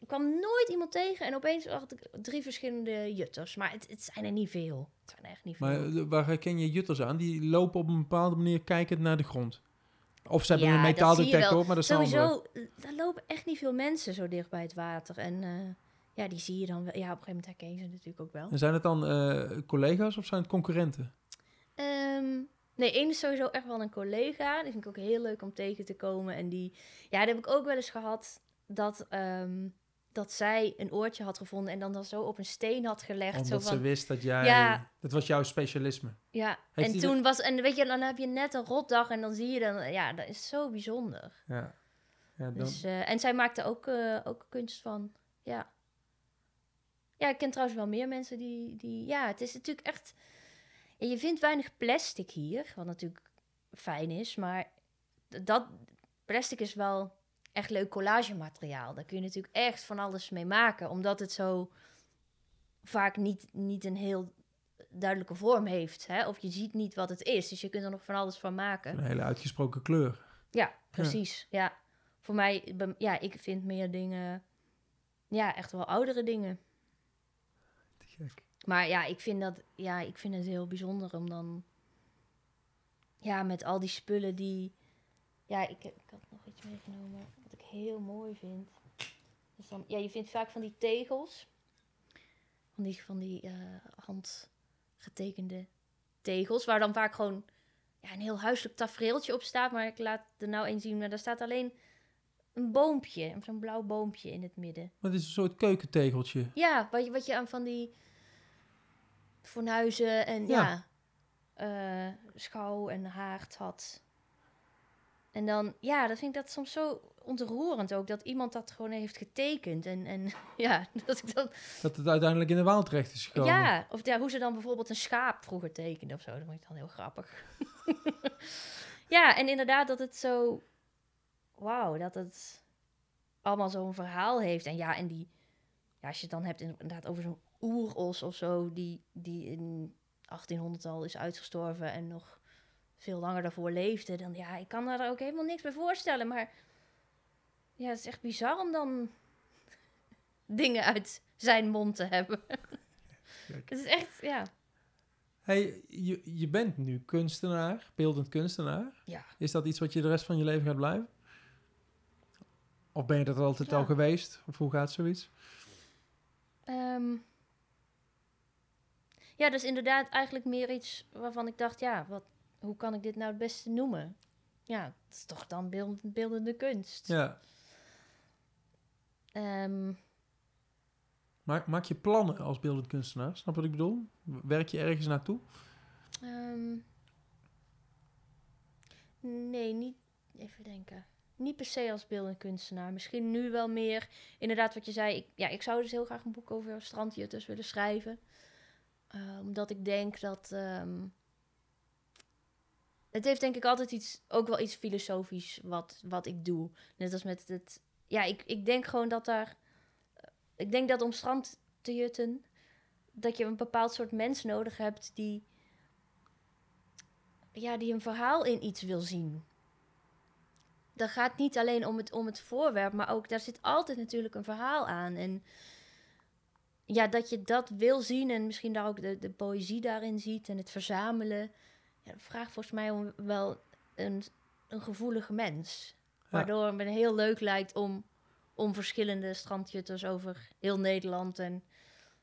Ik kwam nooit iemand tegen en opeens had ik drie verschillende jutters. Maar het, het zijn er niet veel. Het zijn er echt niet veel. Maar eh, waar herken je jutters aan? Die lopen op een bepaalde manier kijkend naar de grond. Of ze hebben Ja, een metaaldetector, maar dat is. Sowieso, eh, daar lopen echt niet veel mensen zo dicht bij het water. En eh, ja, die zie je dan wel. Ja, op een gegeven moment herken je ze natuurlijk ook wel. En zijn het dan collega's of zijn het concurrenten? Ehm, nee, één is sowieso echt wel een collega. Die vind ik ook heel leuk om tegen te komen. En die, ja, dat heb ik ook wel eens gehad. Dat, ehm, dat zij een oortje had gevonden en dan dat zo op een steen had gelegd. Omdat zo ze van, wist dat jij... Ja. Dat was jouw specialisme. ja, Heeft en die toen was, en weet je, dan heb je net een rotdag en dan zie je dan, ja, dat is zo bijzonder. Ja. ja dan, Dus, eh, en zij maakte ook, eh, ook kunst van. Ja. Ja, ik ken trouwens wel meer mensen die, die... Ja, het is natuurlijk echt... ja, je vindt weinig plastic hier, wat natuurlijk fijn is. Maar dat plastic is wel echt leuk collagemateriaal. Daar kun je natuurlijk echt van alles mee maken. Omdat het zo vaak niet, niet een heel duidelijke vorm heeft. Hè? Of je ziet niet wat het is. Dus je kunt er nog van alles van maken. een hele uitgesproken kleur. Ja, precies. Ja. Voor mij, ja, ik vind meer dingen, ja, echt wel oudere dingen. Te gek. Maar ja, ik vind dat, ja, ik vind het heel bijzonder om dan, ja, met al die spullen die, ja, ik, ik had nog iets meegenomen wat ik heel mooi vind. Dus dan, ja, je vindt vaak van die tegels, van die, van die eh, handgetekende tegels, waar dan vaak gewoon ja, een heel huiselijk tafereeltje op staat. Maar ik laat er nou eens zien, maar daar staat alleen een boompje, zo'n blauw boompje in het midden. Maar het is een soort keukentegeltje. Ja, wat je, wat je aan van die fornuizen en ja, Ja. eh, schouw en haard had. En dan, ja, dat vind ik dat soms zo ontroerend ook, dat iemand dat gewoon heeft getekend. En, en ja, dat ik dan, Dat het uiteindelijk in de Waal terecht is gekomen. ja, of ja, hoe ze dan bijvoorbeeld een schaap vroeger tekende of zo, dat vond ik dan heel grappig. ja, en inderdaad dat het zo, wauw, dat het allemaal zo'n verhaal heeft. En ja, en die, ja, als je het dan hebt inderdaad over zo'n oeros of zo, die, die in 1800 al is uitgestorven en nog veel langer daarvoor leefde, dan ja, ik kan daar ook helemaal niks bij voorstellen. Maar ja, het is echt bizar om dan dingen uit zijn mond te hebben. Het is echt, ja. Hey, je, je bent nu kunstenaar, beeldend kunstenaar. Ja. Is dat iets wat je de rest van je leven gaat blijven? Of ben je dat altijd Ja. al geweest? Of hoe gaat zoiets? Ehm, ja, dus inderdaad eigenlijk meer iets waarvan ik dacht, ja, wat, hoe kan ik dit nou het beste noemen? Ja, het is toch dan beeld, beeldende kunst. Ja. Ehm, Maak, maak je plannen als beeldend kunstenaar? Snap wat ik bedoel? Werk je ergens naartoe? Ehm, nee, niet. Even denken. Niet per se als beeldend kunstenaar. Misschien nu wel meer. Inderdaad, wat je zei. Ik, ja, ik zou dus heel graag een boek over strandjutters willen schrijven. Eh, omdat ik denk dat. ehm, het heeft denk ik altijd iets, ook wel iets filosofisch wat, wat ik doe. Net als met het. Ja, ik, ik denk gewoon dat daar. Ik denk dat om strand te jutten. Dat je een bepaald soort mens nodig hebt die. Ja, die een verhaal in iets wil zien. Dat gaat niet alleen om het, om het voorwerp, maar ook daar zit altijd natuurlijk een verhaal aan. En ja, dat je dat wil zien en misschien daar ook de, de poëzie daarin ziet en het verzamelen. Ja, dat vraagt volgens mij om wel een, een gevoelige mens. Waardoor het me heel leuk lijkt om, om verschillende strandjutters over heel Nederland. En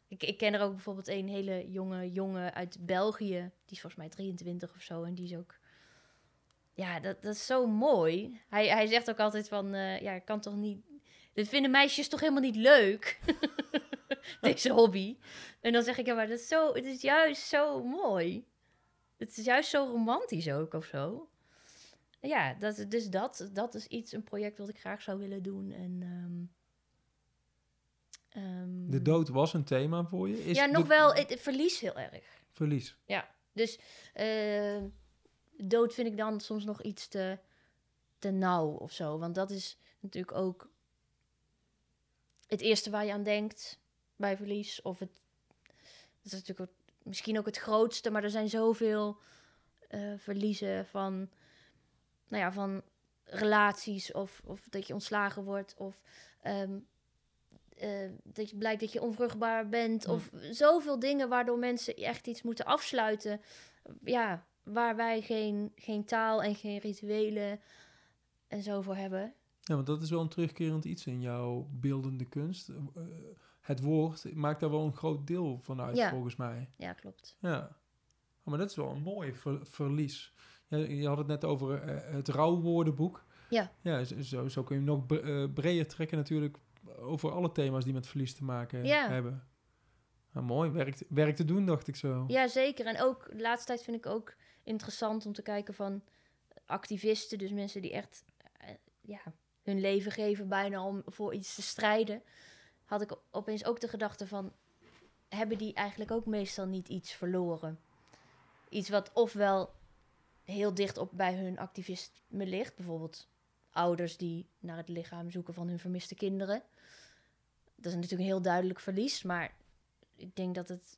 ik, ik ken er ook bijvoorbeeld een hele jonge jongen uit België. Die is volgens mij 23 of zo. En die is ook. Ja, dat, dat is zo mooi. Hij, hij zegt ook altijd van. eh, ja, ik kan toch niet. Dit vinden meisjes toch helemaal niet leuk? Deze hobby. En dan zeg ik, ja, maar dat is zo, het is juist zo mooi. Het is juist zo romantisch ook of zo. Ja, dat, dus dat, dat is iets, een project wat ik graag zou willen doen. En, ehm, ehm, De dood was een thema voor je. Is ja, nog de- wel, het, het verlies heel erg. Verlies. Dus eh, dood vind ik dan soms nog iets te, te nauw of zo. Want dat is natuurlijk ook het eerste waar je aan denkt bij verlies. Of het, dat is natuurlijk ook, misschien ook het grootste, maar er zijn zoveel eh, verliezen van, nou ja, van relaties of, of dat je ontslagen wordt of ehm, eh, dat je blijkt dat je onvruchtbaar bent Mm. of zoveel dingen waardoor mensen echt iets moeten afsluiten. Ja, waar wij geen, geen taal en geen rituelen en zo voor hebben. Ja, want dat is wel een terugkerend iets in jouw beeldende kunst. Eh, het woord maakt daar wel een groot deel van uit, Ja. volgens mij. Ja, klopt. Ja. Oh, maar dat is wel een mooi ver- verlies. Je, je had het net over eh, het rouwwoordenboek. Ja. Ja, zo, zo, kun je hem nog bre- eh, breder trekken natuurlijk over alle thema's die met verlies te maken Ja. hebben. Nou, mooi, werk, te- werk te doen, dacht ik zo. Ja, zeker. En ook de laatste tijd vind ik ook interessant om te kijken van activisten, dus mensen die echt eh, ja, hun leven geven bijna om voor iets te strijden. Had ik opeens ook de gedachte van, hebben die eigenlijk ook meestal niet iets verloren? Iets wat ofwel heel dicht op bij hun activisme ligt, bijvoorbeeld ouders die naar het lichaam zoeken van hun vermiste kinderen. Dat is natuurlijk een heel duidelijk verlies, maar ik denk dat het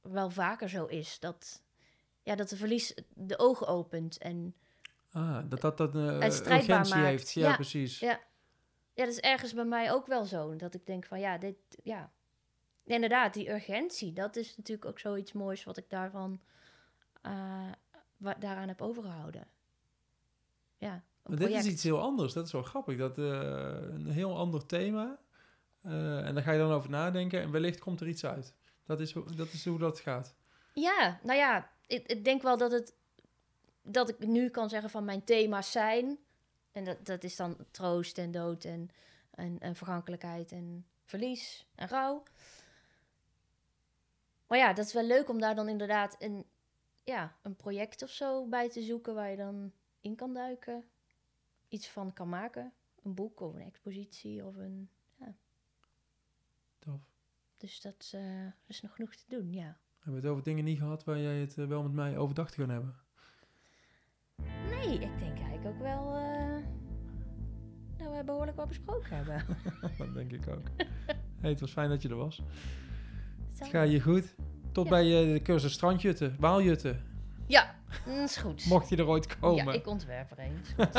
wel vaker zo is. Dat, ja, dat de verlies de ogen opent. En Ah, dat dat, dat eh, En strijdbaar urgentie maakt. heeft. Ja, Ja. precies. Ja. Ja, dat is ergens bij mij ook wel zo. Dat ik denk van ja, dit, ja. Inderdaad, die urgentie, dat is natuurlijk ook zoiets moois wat ik daarvan eh, wa- daaraan heb overgehouden. Ja, Maar dit is iets heel anders. Dat is wel grappig. Dat eh, een heel ander thema. Eh, en daar ga je dan over nadenken en wellicht komt er iets uit. Dat is, hoe- dat is hoe dat gaat. Ja, nou ja, ik, ik denk wel dat het dat ik nu kan zeggen van mijn thema's zijn. En dat, dat is dan troost en dood en, en, en vergankelijkheid en verlies en rouw. Maar ja, dat is wel leuk om daar dan inderdaad een, ja, een project of zo bij te zoeken waar je dan in kan duiken. Iets van kan maken. Een boek of een expositie of een... Tof. Dus dat is, eh, is nog genoeg te doen, ja. Hebben we het over dingen niet gehad waar jij het eh, wel met mij overdag te gaan hebben? Nee, ik denk eigenlijk ook wel eh, behoorlijk wat besproken hebben. dat denk ik ook. hey, het was fijn dat je er was. Het gaat je goed. Tot Ja. bij eh, de cursus strandjutten, waaljutten. Ja, dat is goed. Mocht je er ooit komen. Ja, ik ontwerp er een. Is goed.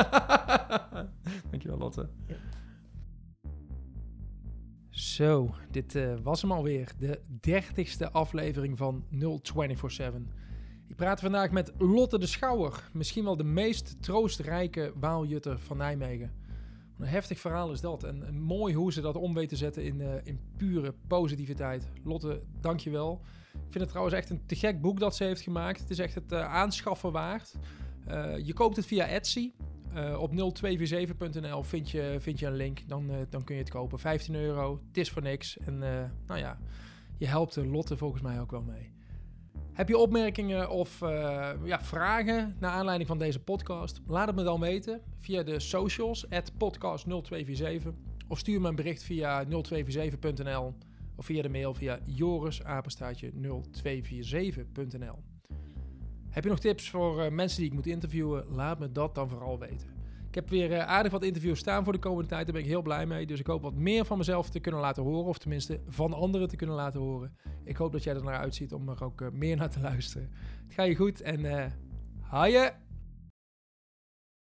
Dankjewel, Lotte. Ja. Zo, dit eh, was hem alweer. De dertigste aflevering van 0247. Ik praat vandaag met Lotte de Schouwer. Misschien wel de meest troostrijke waaljutter van Nijmegen. Een heftig verhaal is dat. En, mooi hoe ze dat om weet te zetten in, eh, in pure positiviteit. Lotte, dankjewel. Ik vind het trouwens echt een te gek boek dat ze heeft gemaakt. Het is echt het eh, aanschaffen waard. Eh, je koopt het via Etsy. Op 0247.nl vind je, vind je een link. Dan, dan kun je het kopen. 15 euro. Het is voor niks. En nou ja, je helpt Lotte volgens mij ook wel mee. Heb je opmerkingen of ja, vragen naar aanleiding van deze podcast? Laat het me dan weten via de socials, podcast0247. Of stuur me een bericht via 0247.nl of via de mail via jorisapenstaatje0247.nl. Heb je nog tips voor uh, mensen die ik moet interviewen? Laat me dat dan vooral weten. Ik heb weer uh, aardig wat interviews staan voor de komende tijd. Daar ben ik heel blij mee. Dus ik hoop wat meer van mezelf te kunnen laten horen. Of tenminste van anderen te kunnen laten horen. Ik hoop dat jij er naar uitziet om er ook uh, meer naar te luisteren. Het gaat je goed en uh, haaien!